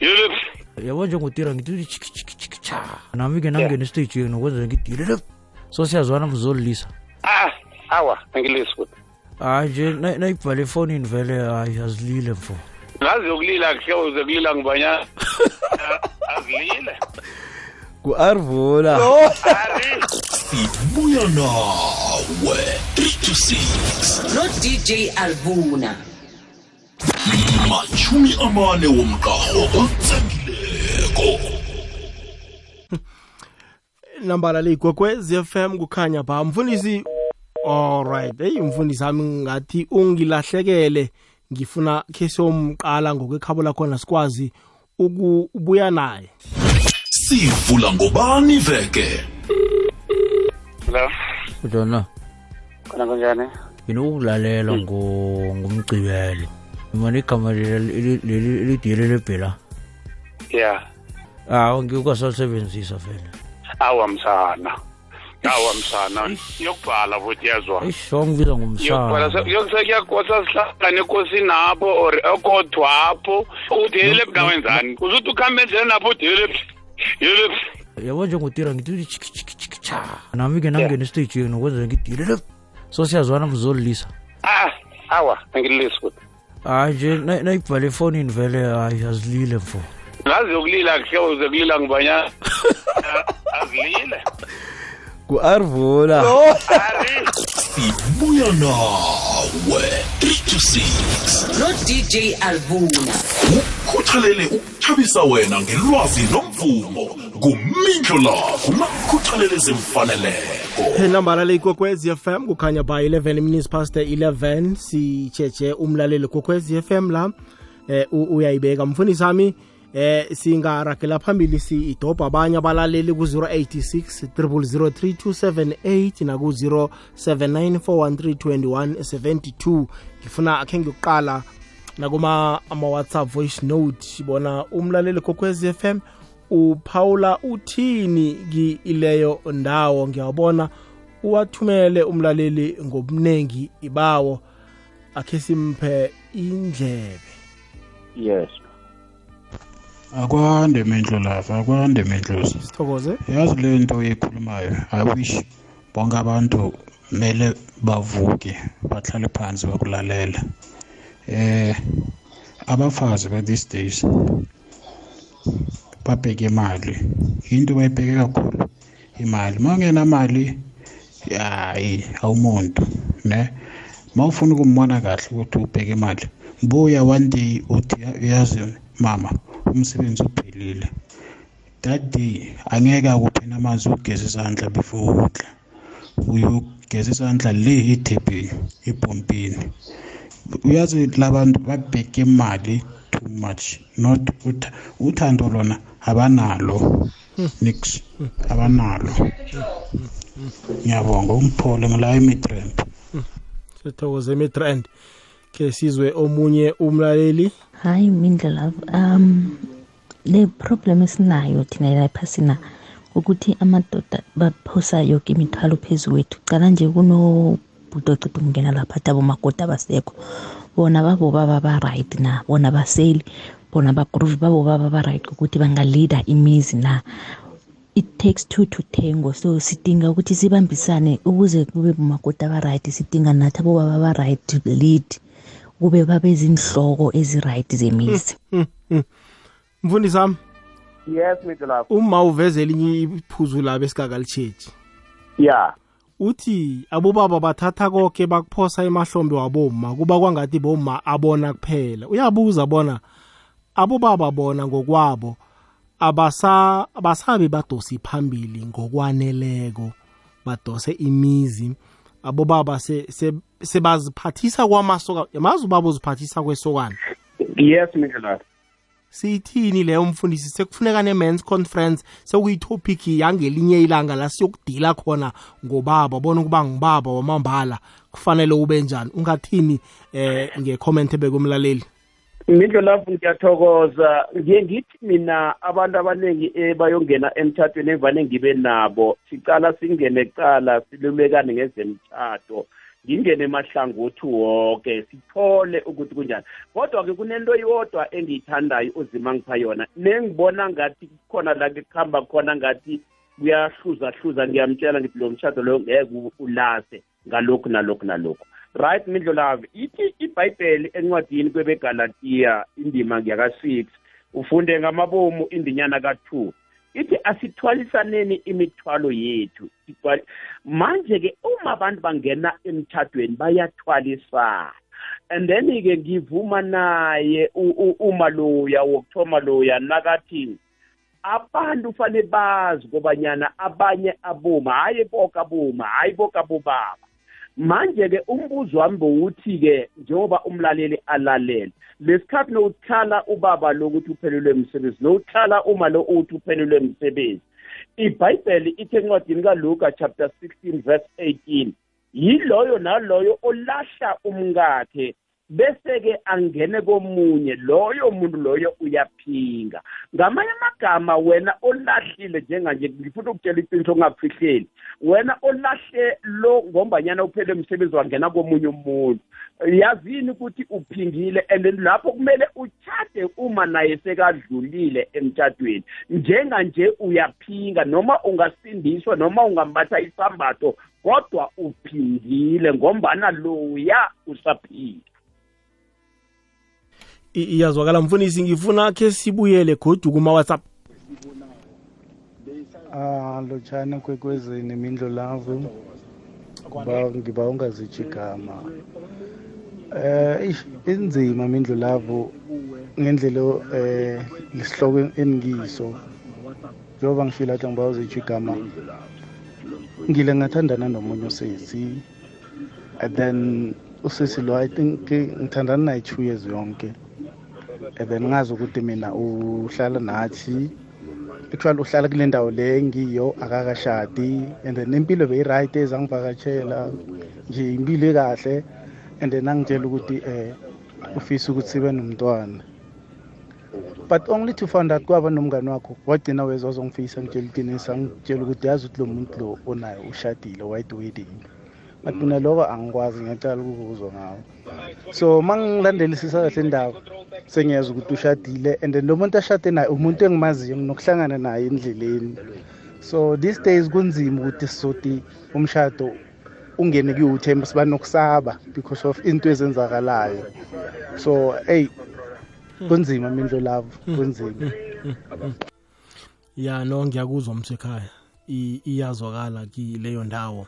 yelephi yabo njengotira ngithi chikichikichikicha nami ke nangena stage yenu ngithi yelelephi so siyazwana kuzolisa ah awa ngilisa futhi. Ah nje nayibhale phone in vele hayi azilile mfo. Ngazi yokulila kuhle uze kulila ngibanyana azilile. Ku-Arvula. sibuya nawe 3 to 6 no DJ Alvuna machumi amane womqaho otsengileko. Nambala le igwekwezi FM kukhanya ba mfundisi. Alright hey mfundisi wami ngathi ungilahlekele ngifuna khe somqala ngokwekhabo lakhona sikwazi ukubuya naye. sivula ngobani veke. Hello? Udona khona kunjani? Yini ukulalela ngumgcibelo mani igama lelidiyele lebhela? Ya. Awu ngiyukasalisebenzisa vele. Awamsana awa msana yokubhala futhi yazwa. Isongibiza ngomsanayokuyakosa sihlala enkosini apho or ekodwa apho. Udelele mnawenzani uzuthi ukhambe endleleni napho udelele delep Yabo nje ngutira ngithi chiki chiki chiki cha. Nami ke nangena stage yenu kwenza ngidile le. So siyazwana ngizolilisa. ah awa angililisi futhi. Hayi nje na- nayibhale efonini vele? Hayi azilile mfo. Ngazi yokulila kuhle uzokulila ngibanyana azilile. Ku-arvula sibuya nawe 3 to 6 no-dj alvuna ukhuthalele ukuthabisa wena ngelwazi nomvumo kumindlo lakho nakukhuthalele zemfaneleko. Nambala le ikwekwezi fm kukhanya ba 11 minutes past 11 sitshetshe umlaleli kokwezi fm la eh u- uyayibeka. Mfundisi wami eh singaragela phambili sidobha abanye abalaleli ku-086 003278 naku-079 ngifuna akhe ngiyokuqala nakuma ama-whatsapp voice note bona umlaleli kokwezi fm uphawula uthini kileyo ndawo? Ngiyabona uwathumele umlaleli ngobunengi ibawo. Akhe simphe indlebe. Yes akwande mendlo lapha akwande mendlosi sithokoze. Yazi le nto oyikhulumayo i wish bonke abantu kumele bavuke bahlale phansi bakulalela. Eh abafazi ba these days babheke imali. Into bayibheke kakhulu imali. Uma ungenamali hayi awumuntu ne? Uma ufuna ukumbona kahle ukuthi ubheke imali buya one day uthi yazi mama umsebenzi uphelile. That day angeke akuphe namanzi ugeza izandla before udla uyogeza izandla le ethebhini epompini uyazi labantu babheke imali too much not ut- uthando lona abanalo. Nix abanalo. Ngiyabonga umphole ngila emidrand. Sithokoze midrand ke sizwe omunye umlaleli. Hayi mindlela um le problem esinayo thina la ephasina ukuthi amadoda baphosa yoke imithwalo phezu kwethu cala nje kunobhudoqeda ukungena lapha athi abomakoti abasekho. Bona babo baba ba-right na? Bona baseli? Bona bagroove babo baba ba-right ukuthi bangalida imizi na? It takes two to tango so sidinga ukuthi sibambisane. Ukuze kube bomakoti aba-right sidinga nathi abobaba ba-right to lead. Kube babezinhloko ezi-right zemizi mfundisi wami? Yes middle lapho. Uma uveze elinye iphuzu labe esikakalitshetshi ya. Uthi abobaba bathatha konke bakuphosa emahlombe waboma kuba kwangathi boma abona kuphela. Uyabuza bona abobaba bona ngokwabo abasa abasabe badosi phambili ngokwaneleko badose imizi. Abobaba se- se- sebaziphathisa kwamasoka yamazi ubaba uziphathisa kwesokana yes middle lapho siyithini leyo mfundisi? Sekufuneka ne-mans conference sekuyitopic yangelinye ilanga la siyokudila khona ngobaba bona ukuba ngubaba wamambala. Kufanele ube njani? Ungathini eh ngecomment ebekumlaleli? Mindlo lavu ngiyathokoza. Ngiye ngithi mina abantu abaningi ebayongena emtshatweni evane ngibe nabo sicala singene kucala silulekane ngezemtshato ngingene emahlangothi wonke sithole ukuthi kunjani. Kodwa-ke kunento yodwa engiyithandayo uzima ngipha yona. Nengibona ngathi kukhona la kuhamba khona ngathi kuyahluzahluza ngiyamtshela ngithi lo mtshato loyo ngeke ulase ngalokhu nalokhu nalokhu right mindlolavi ithi ibhayibheli encwadini kwebegalatiya indima ngiyaka-six ufunde ngamabomu indinyana ka-two. Ithi asithwalisaneni imithwalo yethu. Manje-ke uma abantu bangena emthadweni bayathwalisana and then-ke ngivuma naye u- u- uma loya wokuthoma loya nakathi abantu fanele bazi kobanyana abanye aboma hhayi boke aboma hhayi boke abobaba. Manje-ke umbuzo wami bowuthi-ke njengoba umlaleli alalele lesikhathi nowuthala ubaba lokuthi uphelelwe emsebenzi nowuthala uma lo uthi uphelelwe emsebenzi ibhayibheli ithi encwadini kaluka chapter 16 verse 18 yiloyo naloyo olahla umkakhe bese-ke angene komunye loyo muntu loyo uyaphinga ngamanye amagama wena olahlile njenganje ngifuna ukutshela iqiniso ongakufihleli wena olahle lo ngombanyana uphele umsebenzi wangena komunye umuntu. Yazini ukuthi uphingile and lapho kumele uchade uma naye sekadlulile emtshadweni njenganje uyaphinga noma ungasindiswa noma ungambatha isambatho kodwa uphingile ngombana loya usaphila. Iyazwakala mfundisi ngifuna khe sibuyele godu kuma-whatsapp. Ah lotshani kwekwezini mindlo lavu? Kuba ngiba ungazitsho igama. Eh ish inzima mindlo lavu ngendlela eh lesihloko engiso. Njengoba ngifila ukuthi ngiba uzitsho igama ngile ngathandana nomunye usesi and then usesi lo i think ngithandana naye two years yonke. And then ngazi ukuthi mina uhlala nathi. Actually uhlala kule ndawo le ngiyo akakashadi. And then impilo beyi-right ezangivakatshela nje impilo ekahle. And then angitshela ukuthi eh ufisa ukuthi sibe nomntwana. But only to find out kwaba nomngane wakho wagcina weza wazongifisa ngitshela iqiniso angitshela ukuthi yazi ukuthi lo muntu lo onayo ushadile white wedding. But mina lokho angikwazi ngiyacala ukukuzwa ngawo so ma ngilandelisisa kahle indaba sengiyeza ukuthi ushadile and then lo muntu ashade naye umuntu engimaziyo nginokuhlangana naye endleleni. So these days kunzima ukuthi sizoti umshado ungene kiwuthemba siba nokusaba because of into ezenzakalayo. So hey kunzima mindlo lavo kunzima. Ya no ngiyakuzwa msekhaya iyazwakala kileyo ndawo.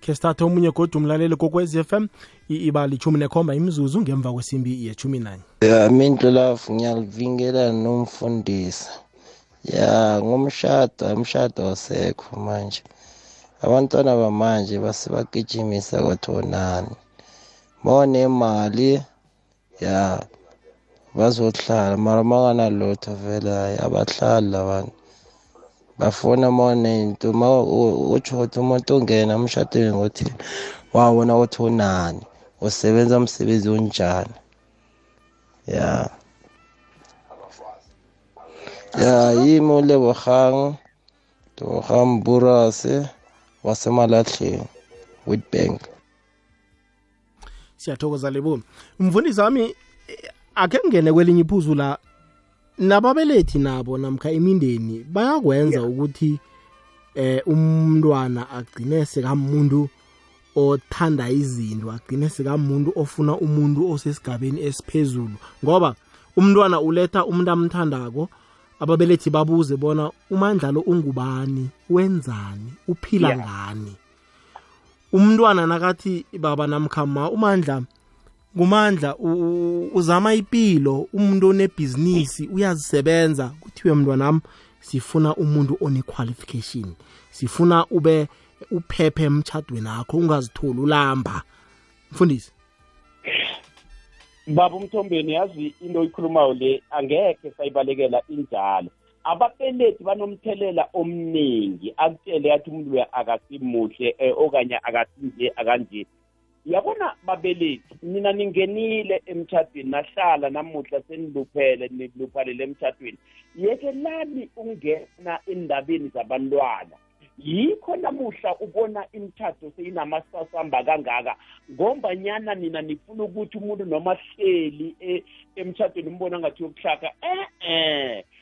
Khe sithathe omunye kodwa umlaleli kokwez FM ibali ichumi nekhomba imzuzu ngemva kwesimbi yechumi nanye ya mindlo love ngiyalivingela nomfundisi. Ya ngumshado umshado wasekho manje. Abantwana bamanje basebagijimisa kwathonani. Mawunemali ya bazohlala. Mara makanalutho vele abahlali labantu. Bafuna mawunento ma utsho ukuthi umuntu ongena emshadweni ngothi wawona ukuthi unani usebenza umsebenzi onjani. Ya. Ya yimi lebogang lebogang burase wasemalahleni witbank. Siyathokoza lebo. Mfundisi wami akhe ngene kwelinye iphuzu la nababelethi nabo namkha imindeni bayakwenza ukuthi eh umntwana agcine sekamuntu othanda izinto agcine sekamuntu ofuna umuntu osesigabeni esiphezulu. Ngoba umntwana uletha umuntu amthandako ababelethi babuze bona umandlalo ungubani? Wenzani? Uphila Yeah. ngani? Umntwana nakathi baba namkhama umandla ngumandla u- u- uzama ipilo umuntu onebhizinisi uyazisebenza. Kuthiwe mntwanami sifuna umuntu one-qualification. Sifuna ube uphephe emtshadweni akho ungazitholi ulamba. Mfundisi. Baba umthombeni yazi into oyikhulumayo le angekhe sayibalekela injalo. Ababelethi banomthelela omningi akutshele yathi umuntu loya akasimuhle eh, okanye akasinje akanje. Yabona babelethi nina ningenile emtshadweni nahlala namuhla seniluphele niluphalele emtshadweni yekelani ungena endabeni zabantwana. Yikho namuhla ubona imthatho seyinamasasamba kangaka ngombanyana nina nifuna ukuthi umuntu noma hleli e- emtshadweni umbona ngathi yokuhlaka eh-eh uzimo u-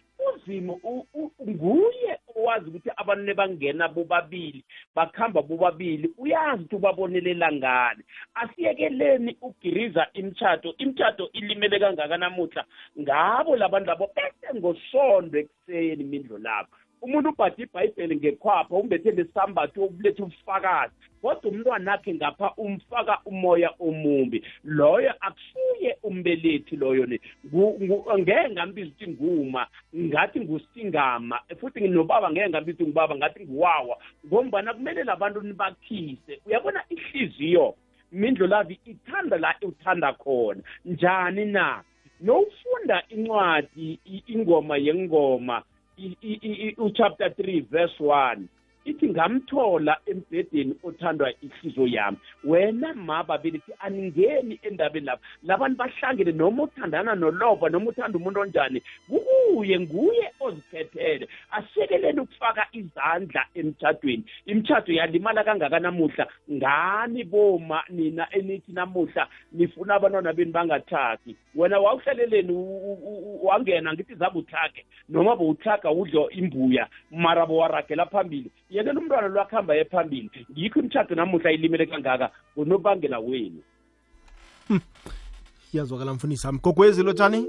u- nguye owazi ukuthi abantu nebangena bobabili bakhamba bobabili uyazi ukuthi ubabonelela ngani. Asiyekeleni ukugiriza imtshato imtshato ilimele kangaka namuhla. Ngabo labantu labo bese ngosondo ekuseni mindlo lapho umuntu ubhade ibhayibheli ngekhwapha umbethe lesambatho okuletha ubufakazi kodwa umntwana akhe ngapha umfaka umoya omumbi. Loyo akusuye umbelethi loyo le Ngu- ngu- ngeke ngambiza ukuthi nguma ngathi ngusingama futhi nginobaba ngeke ngambiza ukuthi ngubaba ngathi nguwawa ngombana kumele labantu nibakhise. Uyabona ihliziyo mindlo lavi ithanda la uthanda khona. Njani na? Nowufunda incwadi i- ingoma yengoma i- i- i- i- uchapter 3 verse 1 ithi ngamthola embhedeni othandwa ihliziyo yami. Wena ma babelithi aningeni endabeni lapha. Labantu bahlangene noma uthandana nolova noma uthanda umuntu onjani kuye nguye ozikhethele asiyekeleni ukufaka izandla emtshadweni imtshado yalimala kangakanamuhla. Ngani boma nina enithi namuhla nifuna abantwana beni bangathaki wena wawuhleleleni wangena ngithi zabe uthake noma bowuthaka udlo imbuya. Mara bowaragela phambili. Yekela umntwana lwakuhamba ye phambili ngikho imtshado namuhla ilimele kangaka ngonobangela wenu. Iyazwakala mfundisi wami. Gogwezi lotshani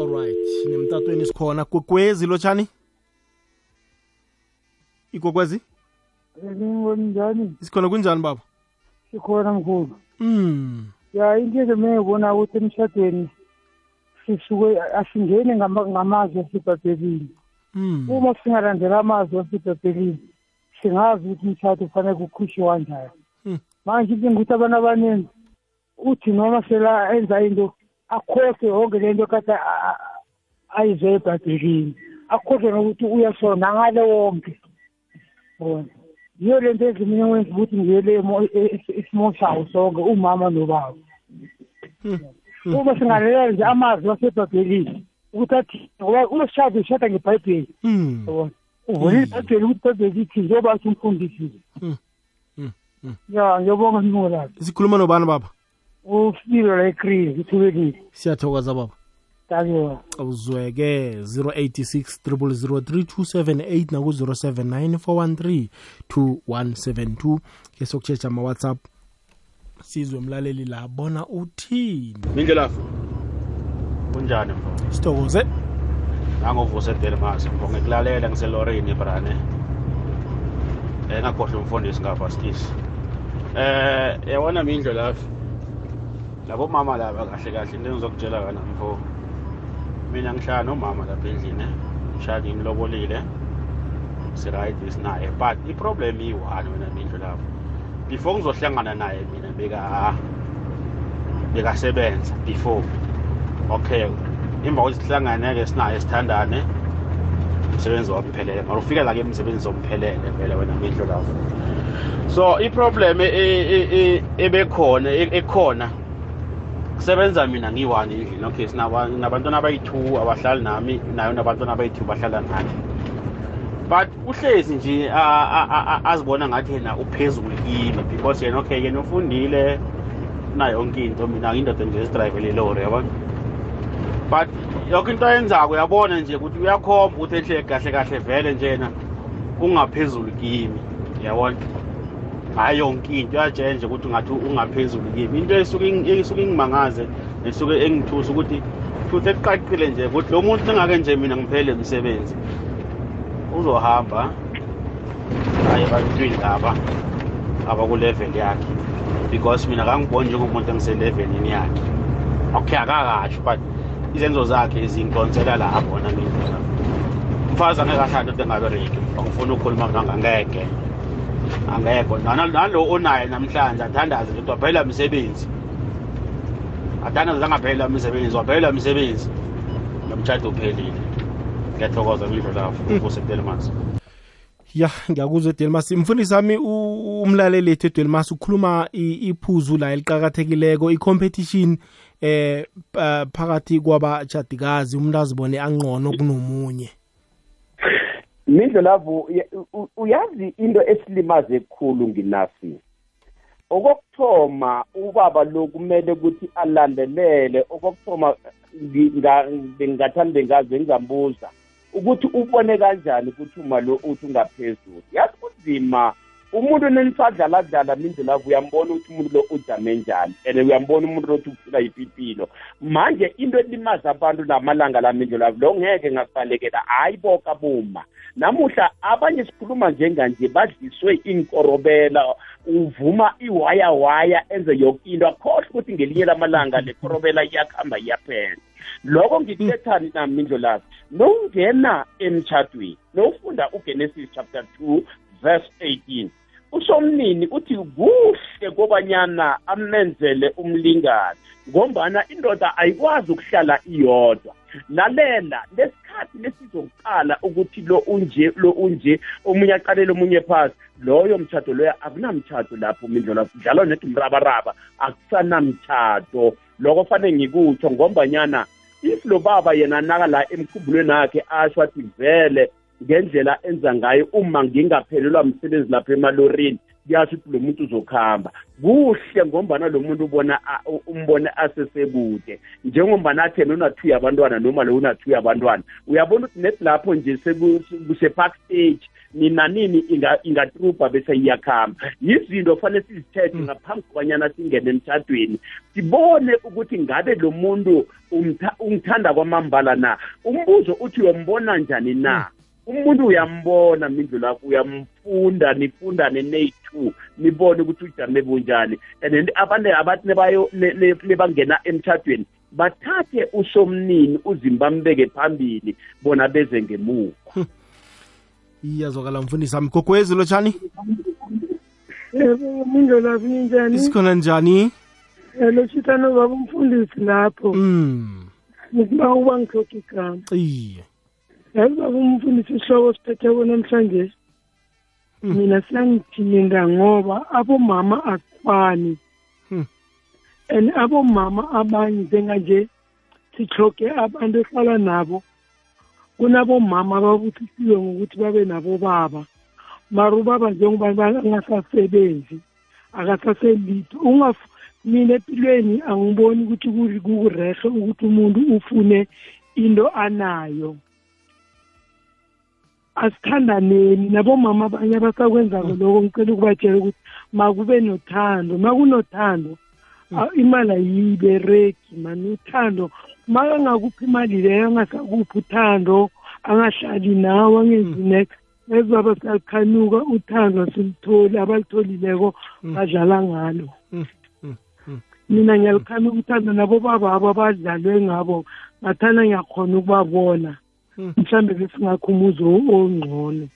alright nemtatweni sikhona gogwezi lotshani igogwezi? Ngibona njani sikhona kunjani baba? Sikhona mkhulu. Mm ya into mengibona ukuthi emshadweni sisuke asingeni ngama- ngamazwi asebhayibhelini mm uma singalandela amazwi asebhayibhelini singazi ukuthi umshado kufanele kukhishwe kanjani. Mm. manje into ngukuthi abantu abaningi uthi noma sela enza into akhohlwe yonke le nto kade a- a- ayizwe ebhayibhelini akhohlwe nokuthi uyasona ngale wonke. Bona. Yiyo le nto enza mina wenza ukuthi ngiyele emo- e- e- isimo sawo sonke umama nobaba. Uma singalela nje amazwi asebhayibhelini ukuthi athi ngoba umshado ushada ngebhayibheli. Mm yabona uvulile ibhayibheli ukuthi ibhayibheli ithi njengoba athi umfundisi ya ngiyabonga sibongelayo sikhuluma nobani baba? Usibilo la ekrizi ithubelile siyathokoza baba. Takiwa awuzweke 086 0003278 naku-079 413 2172 ke sokutshetsha ama-whatsapp. Sizwe mlaleli la bona uthini? Mindlelafu kunjani mfo sithokoze. Nangovuse delmas mfo ngikulalela ngiselorini brane um ngakhohlwa umfundisi ngabhaskisi eh. Yabona mindlelafu labo mama laba kahle kahle into engizokutshela kana mfo mina ngihlala nomama lapha endlini ngishada ngimlobolile siright sinaye but iproblem iyi-one wena mindlelafu before ngizohlangana naye mina beka bekasebenza before. Okay emva kokuthi sihlangane-ke sinaye sithandane umsebenzi wamphelele mara ufika la ke emsebenzi omphelele vele wena mindlo lapho so iproblem ebekhona e- ekhona kusebenza mina ngiyi-one endlini okay sinaba- sinabantwana abayi-two abahlali nami nayo nabantwana abayi-two bahlala nami. But uhlezi nje a- a- a- a- azibona ngathi yena uphezulu kimi because yena okay yena ufundile nayo yonke into. Mina indoda nje esidrayivele ilori yabona? But yonke into ayenzako uyabona nje ukuthi uyakhomba ukuthi ehle kahle kahle vele njena ungaphezulu kimi. Yabona hayi yonke into uyatshela nje ukuthi ngathi ungaphezulu kimi. Into esuke ing- esuke ingimangaze esuke engithusa ukuthi futhi ekuqaqile nje ukuthi lo muntu engake nje mina ngiphele emsebenzi uzohamba hayi ebantwini laba abakulevel yakhe. Because mina kangiboni njengomuntu engiselevelini yakhe. Okay akakasho but izenzo zakhe zingidonsela lapho wona mina umfazi angeke ahlale into engabereki angifuna ukukhuluma mna angeke. Angekho Nana- nalo onaye namhlanje athandaze ukuthi waphelela msebenzi athandaze angaphelela umsebenzi waphelela msebenzi nomtshado uphelile. Ngiyathokoza mindlo lapho usetelmas ya ngiyakuzwa edelmas mfundisi wami u- umlaleli ethu edelmas ukhuluma i- iphuzu la eliqakathekileko i-competition. Eh pa- phakathi kwabatshadikazi umuntu azibone angcono kunomunye. Mindlelavu uya- u- uyazi into esilimaze ekhulu nginasi? Okokuthoma ubaba lo kumele ukuthi alandelele. Okokuthoma ngi- nga- bengingathanda bengazi bengingambuza ukuthi ubone kanjani ukuthi uma lo uthi ungaphezulu. Yazi kunzima umuntu nenisadlaladlala mindlelavu uyambona ukuthi umuntu lo ujame njani and uyambona umuntu lo ukuthi uphila yiphi impilo. Manje into elimaza abantu lamalanga la mindlelavu lo ngeke ngakubalekela hayi boka buma namuhla abanye sikhuluma njenganje badliswe inkorobela uvuma iwaya waya enze yonke into akhohle ukuthi ngelinye lamalanga le korobela iyakuhamba iyaphela. Lokho ngikuthethani nami mindlo lazi nowungena emtshadweni nowufunda ugenesis chapter 2 verse 18 usomnini uthi kuhle kobanyana amenzele umlingane ngombana indoda ayikwazi ukuhlala iyodwa. Lalela lesikhathi ngesikhathi lesizoqala ukuthi lo unje lo unje omunye aqalele omunye phasi loyo mtshato loyo akunamtshato lapho mindlola kudlalwa nethi umrabaraba akusanamtshato loko fanele ngikutsho ngombanyana if lo baba yena naka la emkhumbulweni akhe asho athi vele ngendlela enza ngayo uma ngingaphelelwa msebenzi lapha emalorini kuyasho ukuthi lo muntu uzokuhamba. Kuhle ngombana lo muntu ubona umbone asesekude. Njengombana athi yena unathuya abantwana noma lo unathuya abantwana uyabona ukuthi net lapho nje kuse-park stage nina nini ingatrubha bese iyakhamba. Yizinto fanele sizithethe ngaphambi kobanyana singene emtshadweni sibone ukuthi ngabe lo muntu ungithanda kwamambala na. Umbuzo uthi uyombona njani na? Umuntu uyambona mindlu lakho uyamfunda nifundane neyi-two nibone ukuthi ujame bunjani. And abantu abathi nebangena emtshadweni bathathe usomnini uzimba bambeke phambili bona beze ngemuva. Iyazwakala mfundisi wami. Gogwezi lotshani? Yebo mindlela kunjani isikhona njani? Loshitano baba umfundisi lapho. Mm ngiba uba ngihloka igama. Iye. Yazi baba umfundisi isihloko siphetheko namhlanje mina siyangithinda ngoba abomama akufani and abomama abanye njenganje sihloke abantu ehlala nabo. Kunabomama ababuthisiwe ngokuthi babe nabobaba mara ubaba njengoba angasasebenzi akasaselitho. Mina empilweni angiboni ukuthi kukurehe ukuthi umuntu ufune into anayo. Asithandaneni nabomama abanye abasakwenzako lokho ngicela ukubatshela ukuthi makube nothando makunothando imali ayibereki mani uthando makangakuphi imali leyo angasakuphi uthando angahlali nawe angenzi next. Ezibaba siyakhanuka uthando silitholi abalitholileko badlala ngalo. Mina ngiyalikhanuka uthando nabo baba abo abadlalwe ngabo ngathanda ngiyakhona ukubabona. Mhlambe besingakho umuzi ongcono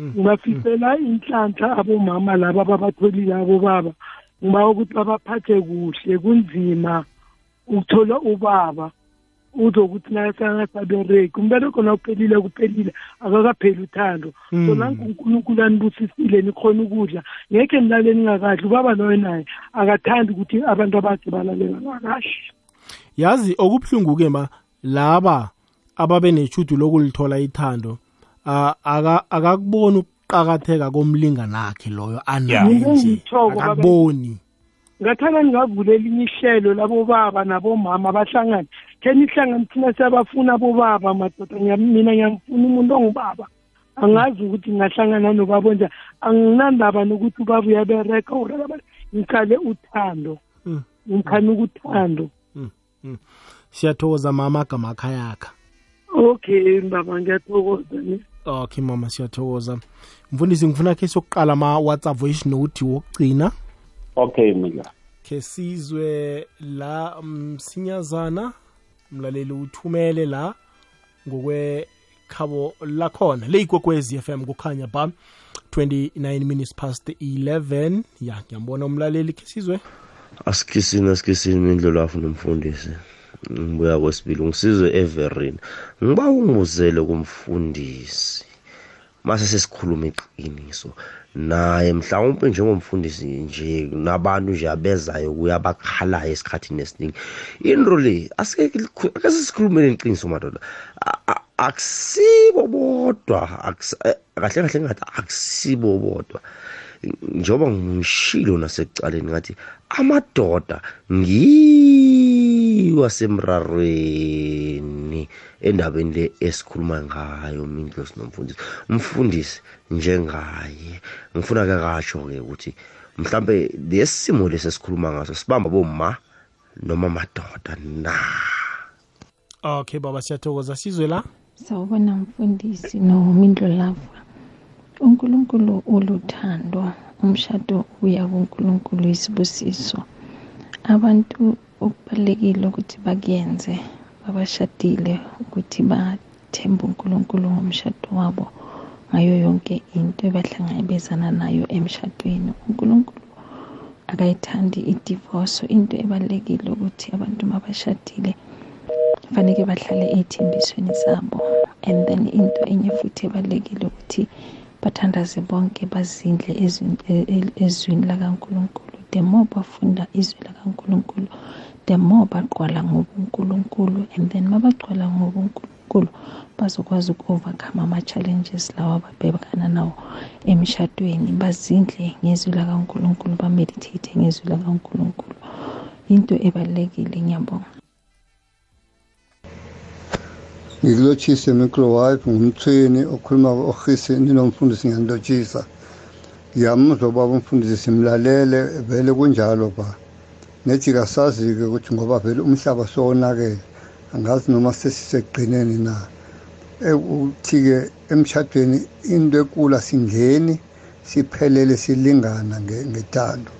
ngibafisela inhlanhla abomama laba ababatholile abobaba ngiba ukuthi babaphathe kuhle kunzima ukuthola ubaba uzokuthi naye sangasabereki umbereko na uphelile kuphelile akakapheli uthando. So nanku unkulunkulu anibusisile nikhona ukudla. Ngekhe nilale ningakadli ubaba loyo naye akathandi ukuthi abantu abakhe balalela ngakahle yazi okubuhlungu-ke ma laba ababe neshudu lokulithola ithando akakuboni ukuqakatheka komlingani akhe loyo anaye nje. Akakuboni. Ngathanda ningavulela elinye ihlelo labobaba nabomama bahlangane khe nihlangane thina siyabafuna abobaba madoda mina ngiyamfuna umuntu ongubaba. Angazi ukuthi ngahlangana nobaba onjani anginandaba nokuthi ubaba uyabereka uraba ngikhale uthando. Ngikhanuka uthando. Siyathokoza mama agama akhayakha okay baba ngiyathokoza ne? Okay mama siyathokoza. Mfundisi ngifuna khe sokuqala ma-whatsapp voice note wokugcina. Okay mina. Khe sizwe la msinyazana mlaleli uthumele la ngokwekhabo lakhona le ikwekwezi FM kukhanya ba 29 minutes past 11 ya ngiyambona umlaleli khe sizwe. Asikhisini asikhisini mindlela afu nomfundisi. Ngibuya kwesibili ngisizwe everin ngiba ungibuzele kumfundisi. Mase sesikhuluma iqiniso. Naye mhlawumpe njengomfundisi nje nabantu nje abezayo kuya abakhalayo esikhathini esiningi. Into le asike sikhulumele iqiniso madoda. Akusibo bodwa kahle kahle ngathi akusibo bodwa. Njengoba ngishilo nasekucaleni ngathi amadoda ngiwo asemrarweni endabeni le esikhuluma ngayo mindlosi nomfundisi. Umfundisi njengaye ngifuna ke kasho-ke ukuthi mhlambe lesimo lesi esikhuluma ngaso sibamba bomma noma madoda na? Okay baba siyathokoza. Sizwe la? Sawubona mfundisi nomindlo lava unkulunkulu uluthando umshado uya kunkulunkulu isibusiso. Abantu okubalulekile ukuthi bakuyenze babashadile ukuthi bathembe unkulunkulu ngomshado wabo ngayo yonke into ebahlangabezana nayo emshadweni. Unkulunkulu akayithandi idivorce into ebalulekile ukuthi abantu mabashadile faneke bahlale ey'thembisweni zabo. And then into enye futhi ebalulekile ukuthi bathandaze bonke bazindle ezwini- e- e- ezwini lakankulunkulu. The more bafunda izwi lakankulunkulu the more bagqwala ngobunkulunkulu. And then mabagcwala ngobunkulunkulu bazokwazi uku-overcome ama-challenges lawa ababhekana nawo emshadweni. Bazindle ngezwi lakankulunkulu bameditate ngezwi lakankulunkulu. Into ebalulekile ngiyabonga. Ngilotshise microwife ngumthweni okhuluma ohisini nomfundisi ngiyanilotshisa ngiyamuzwa ubaba umfundisi simlalele vele kunjalo ba. Nejika sazi-ke ukuthi ngoba vele umhlaba sowonakele angazi noma sesiseqineni na. Ukuthi-ke emshadweni into ekula singeni siphelele silingana nge- ngethando.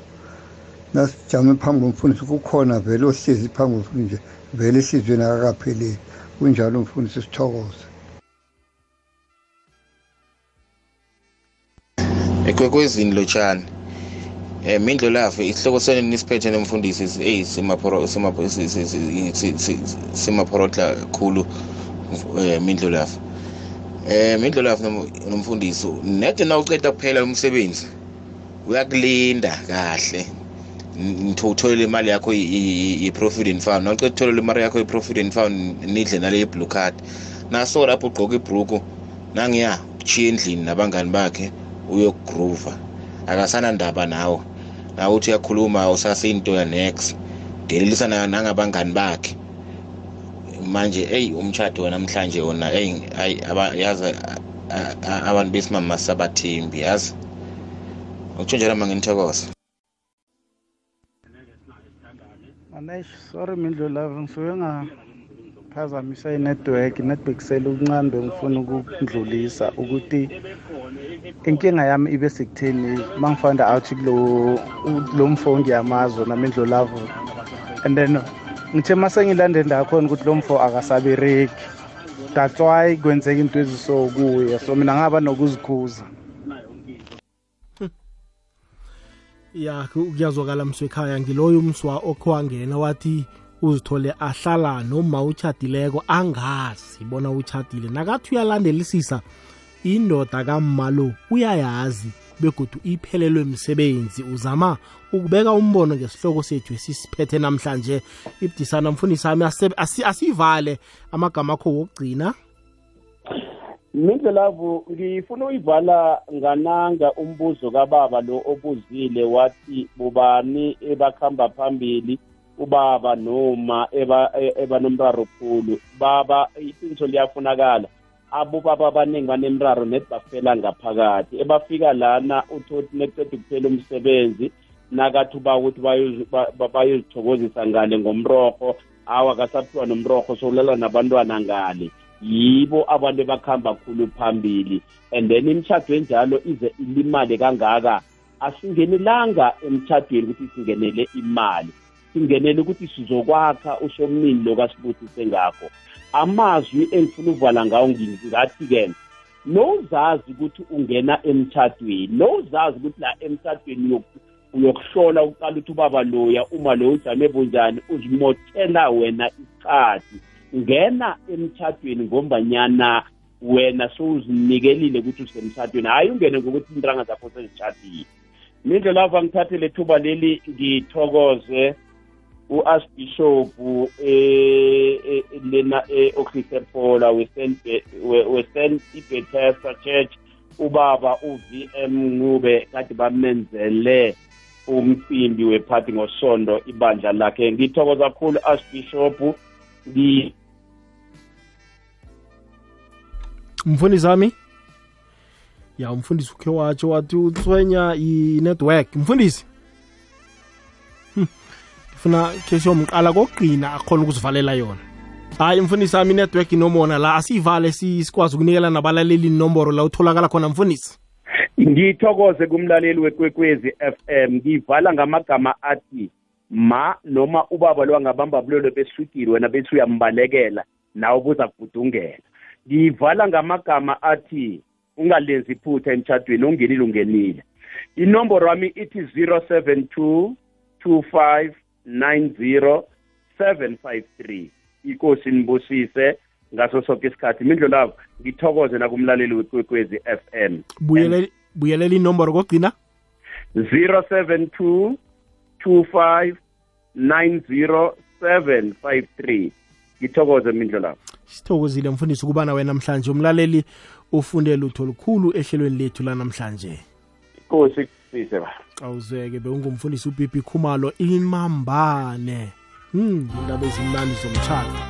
Nasijame phambi komfundisi kukhona vele ohlezi phambi komfundisi vele ehliziyweni akakapheleli. Kunjalo umfundisi sithokoze. Ekwekwezini lotshani um mindlo lafe isihloko sene nisiphethe nomfundisi eyi simaphorodla khulu um mindlo lafe um nom- nomfundisi nede na uceda kuphela umsebenzi uyakulinda kahle. Utholele imali yakho i-provident fund. Nawuceda utholele imali yakho i-provident fund nidle nale blue card. Naso lapho ugqoka ibhruku nangiya uchiya endlini nabangani bakhe uyokugrova akasanandaba nawo nawe uthi uyakhuluma usasiyinto yanex delelisa na- nangabangani bakhe. Manje eyi umshado wanamhlanje wona eyi ayi aba- yazi a- a- a- abantu besimama sabathembi yazi? Ukutsho njalo ma nginithokoza Manesh, sorry mindlo love ngisuke ngaphazamisa i-network i-network sele ukuncane bengifuna ukundlulisa ukuthi inkinga yami ibe sekutheni uma ngifanda out kulo lo mfo ngiyamazo namindlo love and then ngithe uma sengilande ndakhona ukuthi lo mfo akasabereki that's why kwenzeka into eziso kuye so mina ngaba nokuzikhuza. Ya ku- kuyazwakala mswekhaya ngiloyo umswa okhwangena wathi uzithole ahlala noma uchadileko angazi bona uchadile. Nakathi uyalandelisisa indoda kamalo uyayazi begodu iphelelwe msebenzi. Uzama ukubeka umbono ngesihloko sethu esisiphethe namhlanje. Ibudisana mfundisi ami asivale amagama akho wokugcina. Mindlelavu ngifuna uyivala ngananga umbuzo kababa lo obuzile wathi bubani ebakhamba phambili? Ubaba noma eba e- eba nomraro khulu. Baba iqiniso liyafunakala. Abobaba abaningi banemraro net bafela ngaphakathi. Ebafika lana uthothi nekuceda kuphela umsebenzi nakathi uba ukuthi bayozi- ba- ba- bayozithokozisa ngale ngomrorho. Awa kasaphiwa nomrorho sowulela nabantwana ngale. Yibo abantu ebakuhamba khulu phambili. And then imitshato enjalo ize ilimale kangaka. Asingenelanga emtshadweni ukuthi singenele imali. Singenele ukuthi sizokwakha usomnini lo kasibusise ngakho amazwi engifuna uvala ngawo ngingathi-ke nowuzazi ukuthi ungena emtshadweni nowuzazi ukuthi la emtshadweni uyoku- uyokuhlola uqala ukuthi ubaba loya uma lo ujame bunjani uzimothela wena isikhathi. Ngena emtshadweni ngombanyana wena sowuzinikelile ukuthi usemtshadweni hhayi ungene ngokuthi intranga zakho sezitshadile mindlela lava ngithathele thuba leli ngithokoze. U-archbishop eh, eh, lena e-okhrisepola western ibethesda church ubaba u-vm ncube kade bamenzele umcimbi wephathi ngosondo ibandla lakhe. Ngithokoza kakhulu archbishop ngi mfundisi wami? Ya umfundisi ukhe watsho wathi uthwenya i-network. Mfundisi. Ngifuna khe siyomqala kokugqina akhona ukusivalela yona. Hayi mfundisi wami i-network inomona la asiyivale si- sikwazi ukunikela nabalaleli inomboro la utholakala khona mfundisi? Ngithokoze kumlaleli wekwekwezi FM ngivala ngamagama athi ma noma ubaba lo angabamba bulolo beswigiri wena bethi uyambalekela nawe ubuza kubhudungela ngivala ngamagama athi ungalenzi iphutha emtshadweni ungenile ungenile. Inomboro wami ithi 072 25 90 753 ikosi nibusise ngaso sonke isikhathi. Imindlo lavo ngithokoze nakumlaleli wekwekwezi FM buyelela buyelela inomboro kokugcina? 072 25 90753 ngithokoze mindlo lavo sithokozile mfundisi ukubana wena namhlanje. Umlaleli ufunde lutho lukhulu ehlelweni lethu lanamhlanje. Inkosi kusise ba. Awuzeke bewungumfundisi ubibi khumalo imambane hmm indaba ezimnandi zomtshato